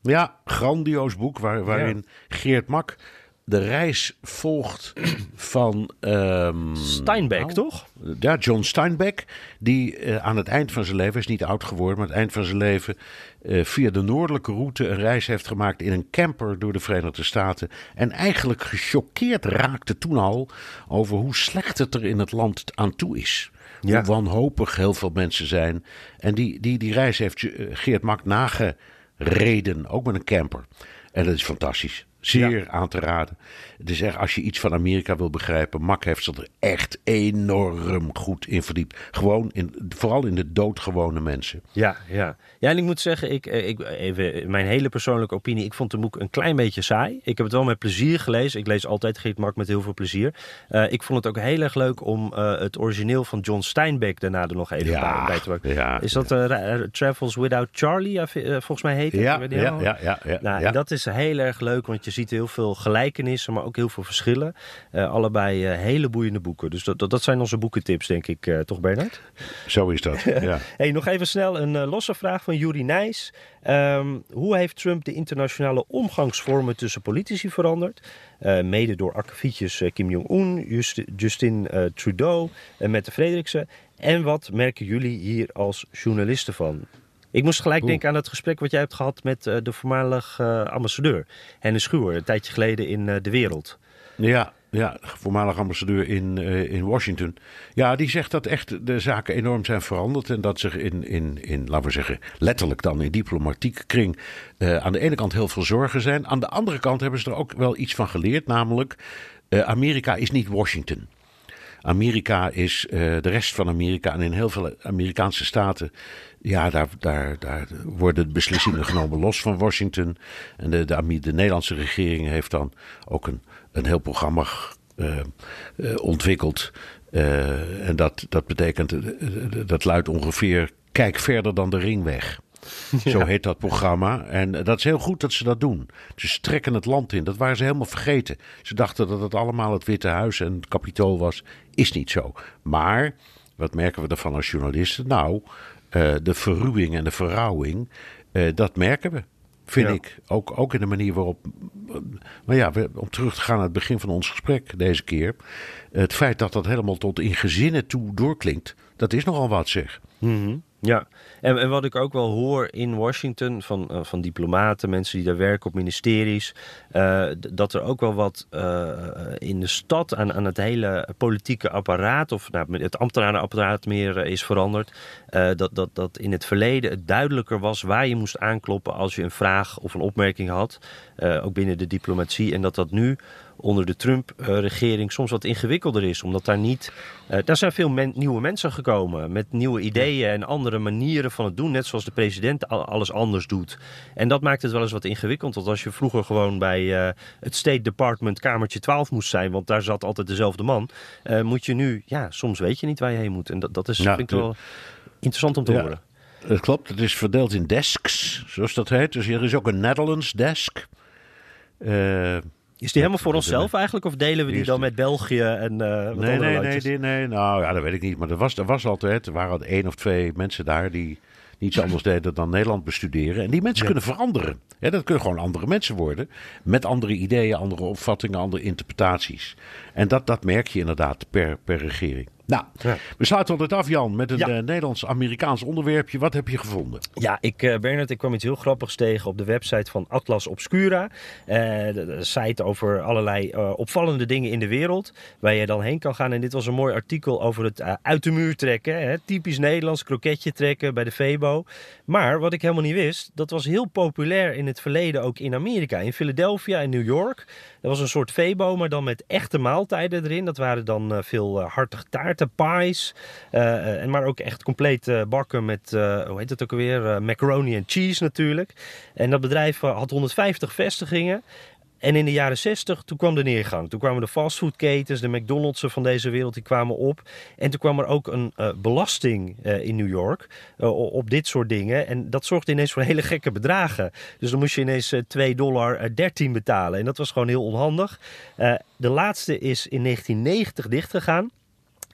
Ja, grandioos boek waar, waarin Geert Mak de reis volgt van. Um, Steinbeck, nou, toch? Ja, John Steinbeck. Die uh, aan het eind van zijn leven, is niet oud geworden, maar aan het eind van zijn leven. Uh, via de noordelijke route een reis heeft gemaakt in een camper door de Verenigde Staten. En eigenlijk gechoqueerd raakte toen al over hoe slecht het er in het land aan toe is. Ja. Hoe wanhopig heel veel mensen zijn. En die, die, die reis heeft Geert Mak nage reden, ook met een camper. En dat is fantastisch. Zeer aan te raden. Dus echt, als je iets van Amerika wil begrijpen, Mak heeft zich er echt enorm goed in verdiept. Gewoon, in, vooral in de doodgewone mensen. Ja, ja. ja en ik moet zeggen, ik, eh, ik, even mijn hele persoonlijke opinie, ik vond de boek een klein beetje saai. Ik heb het wel met plezier gelezen. Ik lees altijd Geert Mak met heel veel plezier. Uh, ik vond het ook heel erg leuk om uh, het origineel van John Steinbeck daarna er nog even ja, bij, te maken. Ja, Is dat uh, Travels Without Charlie, volgens mij heet het? Ja, ja, ja, ja, ja, nou, Dat is heel erg leuk, want je ziet heel veel gelijkenissen, maar ook heel veel verschillen. Uh, allebei uh, hele boeiende boeken. Dus dat, dat, zijn onze boekentips, denk ik, uh, toch Bernard? Zo is dat, ja. hey, nog even snel een losse vraag van Juri Nijs. Um, hoe heeft Trump de internationale omgangsvormen tussen politici veranderd? mede door akkefietjes Kim Jong-un, Just, Justin Trudeau en Mette Frederiksen. En wat merken jullie hier als journalisten van? Ik moest gelijk denken aan het gesprek wat jij hebt gehad met uh, de voormalig uh, ambassadeur Hennis Schuwer, een tijdje geleden in uh, De Wereld. Ja, ja, voormalig ambassadeur in, in Washington. Ja, die zegt dat echt de zaken enorm zijn veranderd. En dat zich in, in, in laten we zeggen, letterlijk dan in diplomatieke kring. aan de ene kant heel veel zorgen zijn. Aan de andere kant hebben ze er ook wel iets van geleerd. Namelijk, Amerika is niet Washington. Amerika is uh, de rest van Amerika. En in heel veel Amerikaanse staten. Ja, daar, daar, daar worden beslissingen genomen los van Washington. En de, de, de Nederlandse regering heeft dan ook een, een heel programma uh, uh, ontwikkeld. en dat, dat betekent, dat luidt ongeveer: kijk verder dan de ringweg. Zo heet dat programma. En dat is heel goed dat ze dat doen. Ze strekken het land in. Dat waren ze helemaal vergeten. Ze dachten dat het allemaal het Witte Huis en het Capitool was. Is niet zo. Maar, wat merken we ervan als journalisten? Nou, uh, de verruwing en de verrouwing, uh, dat merken we. Vind ik. Ook, ook in de manier waarop. Maar ja, om terug te gaan naar het begin van ons gesprek deze keer. Het feit dat dat helemaal tot in gezinnen toe doorklinkt. Dat is nogal wat zeg. Mm ja, en, en, wat ik ook wel hoor in Washington van, uh, van diplomaten, mensen die daar werken op ministeries, uh, dat er ook wel wat uh, in de stad aan, aan het hele politieke apparaat, of nou, het ambtenarenapparaat meer is veranderd. dat, dat, dat in het verleden het duidelijker was waar je moest aankloppen als je een vraag of een opmerking had, ook binnen de diplomatie. En dat dat nu onder de Trump-regering soms wat ingewikkelder is. Omdat daar niet. Uh, daar zijn veel nieuwe mensen gekomen met nieuwe ideeën en andere manieren van het doen. Net zoals de president alles anders doet. En dat maakt het wel eens wat ingewikkeld. Want als je vroeger gewoon bij uh, het State Department kamertje 12 moest zijn, want daar zat altijd dezelfde man, uh, moet je nu, ja, soms weet je niet waar je heen moet. En dat, dat is ja, vind ik wel interessant om te ja. horen. Dat klopt, het is verdeeld in desks, zoals dat heet. Dus er is ook een Netherlands desk. Uh, is die helemaal voor onszelf eigenlijk? Of delen we die dan met België en uh, wat nee, nee, nee, nee, Nou ja, dat weet ik niet. Maar er was, er was altijd, er waren één of twee mensen daar die niets anders deden dan Nederland bestuderen. En die mensen ja. kunnen veranderen. Ja, dat kunnen gewoon andere mensen worden. Met andere ideeën, andere opvattingen, andere interpretaties. En dat, dat merk je inderdaad per, per regering. Nou, ja. we sluiten altijd af, Jan, met een ja. uh, Nederlands-Amerikaans onderwerpje. Wat heb je gevonden? Ja, ik, uh, Bernard, ik kwam iets heel grappigs tegen op de website van Atlas Obscura. Uh, de, de, site over allerlei opvallende dingen in de wereld, waar je dan heen kan gaan. En dit was een mooi artikel over het uit de muur trekken. Hè? Typisch Nederlands, kroketje trekken bij de Febo. Maar wat ik helemaal niet wist, dat was heel populair in het verleden ook in Amerika. In Philadelphia en New York. Dat was een soort Febo, maar dan met echte maaltijden erin. Dat waren dan veel hartig taarten, pies. Uh, en maar ook echt compleet bakken met, hoe heet het ook alweer? macaroni en cheese natuurlijk. En dat bedrijf had 150 vestigingen. En in de jaren 60, toen kwam de neergang. Toen kwamen de fastfoodketens, de McDonald's van deze wereld, die kwamen op. En toen kwam er ook een uh, belasting uh, in New York uh, op dit soort dingen. En dat zorgde ineens voor hele gekke bedragen. Dus dan moest je ineens 2 dollar 13 betalen. En dat was gewoon heel onhandig. de laatste is in 1990 dichtgegaan.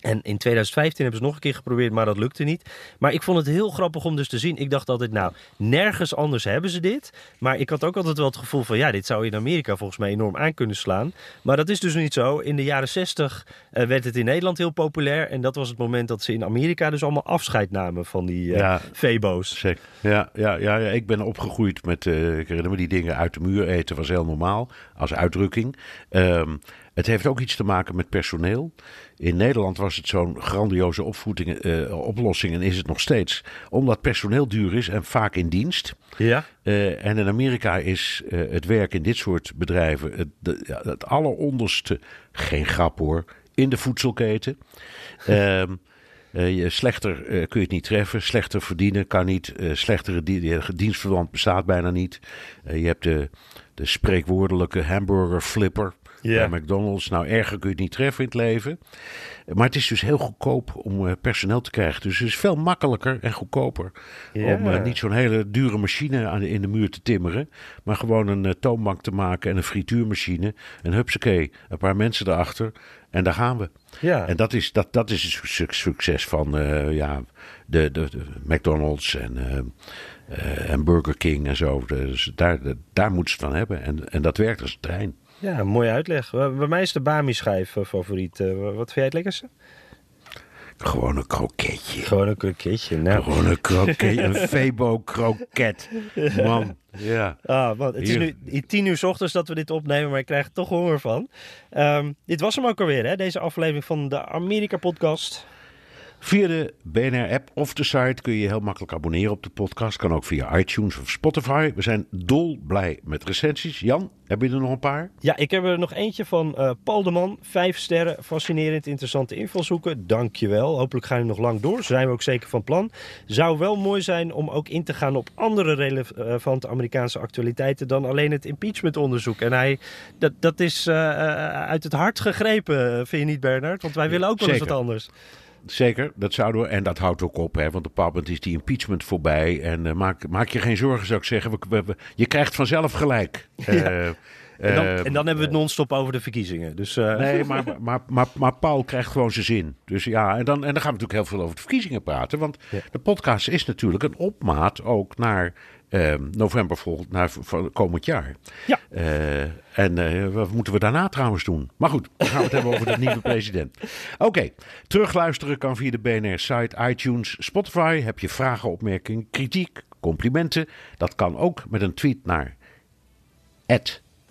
En in 2015 hebben ze nog een keer geprobeerd, maar dat lukte niet. Maar ik vond het heel grappig om dus te zien. Ik dacht altijd, nou, nergens anders hebben ze dit. Maar ik had ook altijd wel het gevoel van, ja, dit zou in Amerika volgens mij enorm aan kunnen slaan. Maar dat is dus niet zo. In de jaren 60 uh, werd het in Nederland heel populair. En dat was het moment dat ze in Amerika dus allemaal afscheid namen van die uh, ja, Febo's. Zeker. Ja, ja, ja, ja, ik ben opgegroeid met, uh, ik herinner me die dingen uit de muur eten was heel normaal als uitdrukking. Um, het heeft ook iets te maken met personeel. In Nederland was het zo'n grandioze opvoeding, uh, oplossing en is het nog steeds. Omdat personeel duur is en vaak in dienst. Ja. Uh, en in Amerika is uh, het werk in dit soort bedrijven het, de, het alleronderste, geen grap hoor, in de voedselketen. uh, je slechter kun je het niet treffen, slechter verdienen kan niet, slechtere di dienstverband bestaat bijna niet. je hebt de, de spreekwoordelijke hamburger flipper. Ja. Bij McDonald's. Nou, erger kun je het niet treffen in het leven. Maar het is dus heel goedkoop om uh, personeel te krijgen. Dus het is veel makkelijker en goedkoper om uh, niet zo'n hele dure machine aan in de muur te timmeren. Maar gewoon een uh, toonbank te maken en een frituurmachine. En hupsakee, een paar mensen erachter. En daar gaan we. Ja. En dat is, dat, dat is het su succes van ja, de, de, de McDonald's en, uh, en Burger King en zo. Dus daar, daar moeten ze het van hebben. En, en dat werkt als een trein. Ja, mooie uitleg. Bij mij is de Bami-schijf favoriet. Wat vind jij het lekkerste? Gewoon een kroketje. Gewoon een kroketje. Nou. Gewoon een kroketje. een Febo-kroket. Man, ja. Ah, man. Het Hier. is nu tien uur s ochtends dat we dit opnemen, maar ik krijg er toch honger van. Um, dit was hem ook alweer, hè? deze aflevering van de Amerika-podcast. Via de BNR-app of de site kun je heel makkelijk abonneren op de podcast. Kan ook via iTunes of Spotify. We zijn dol blij met recensies. Jan, heb je er nog een paar? Ja, ik heb er nog eentje van uh, Paul de Man. Vijf sterren, fascinerend, interessante invalshoeken. Dankjewel. Hopelijk gaan we nog lang door. Zijn we ook zeker van plan. Zou wel mooi zijn om ook in te gaan op andere relevante Amerikaanse actualiteiten dan alleen het impeachment-onderzoek. En hij, dat, dat is uh, uit het hart gegrepen, vind je niet, Bernard? Want wij willen ook wel eens wat anders. Zeker, dat zouden we. En dat houdt ook op, hè, want op een bepaald moment is die impeachment voorbij. En uh, maak, maak je geen zorgen, zou ik zeggen. We, we, we, je krijgt vanzelf gelijk. Ja. Uh, en, dan, en dan hebben we het non-stop over de verkiezingen. Dus, uh... Nee, maar, maar, maar, maar, Paul krijgt gewoon zijn zin. Dus ja, en dan, en dan gaan we natuurlijk heel veel over de verkiezingen praten. Want ja. de podcast is natuurlijk een opmaat ook naar uh, november volgend, naar komend jaar. Ja. Uh, en uh, wat moeten we daarna trouwens doen? Maar goed, dan gaan we het hebben over de nieuwe president. Oké, okay. terugluisteren kan via de BNR-site, iTunes, Spotify. Heb je vragen, opmerkingen, kritiek, complimenten? Dat kan ook met een tweet naar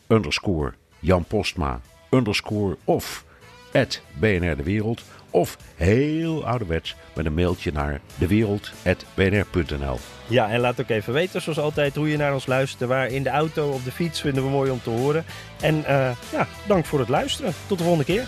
underscore Jan Postma underscore of BNR De Wereld. Of heel ouderwets met een mailtje naar dewereld.bnr.nl. Ja, en laat ook even weten, zoals altijd, hoe je naar ons luistert. Waar in de auto, op de fiets, vinden we mooi om te horen. En uh, ja, dank voor het luisteren. Tot de volgende keer.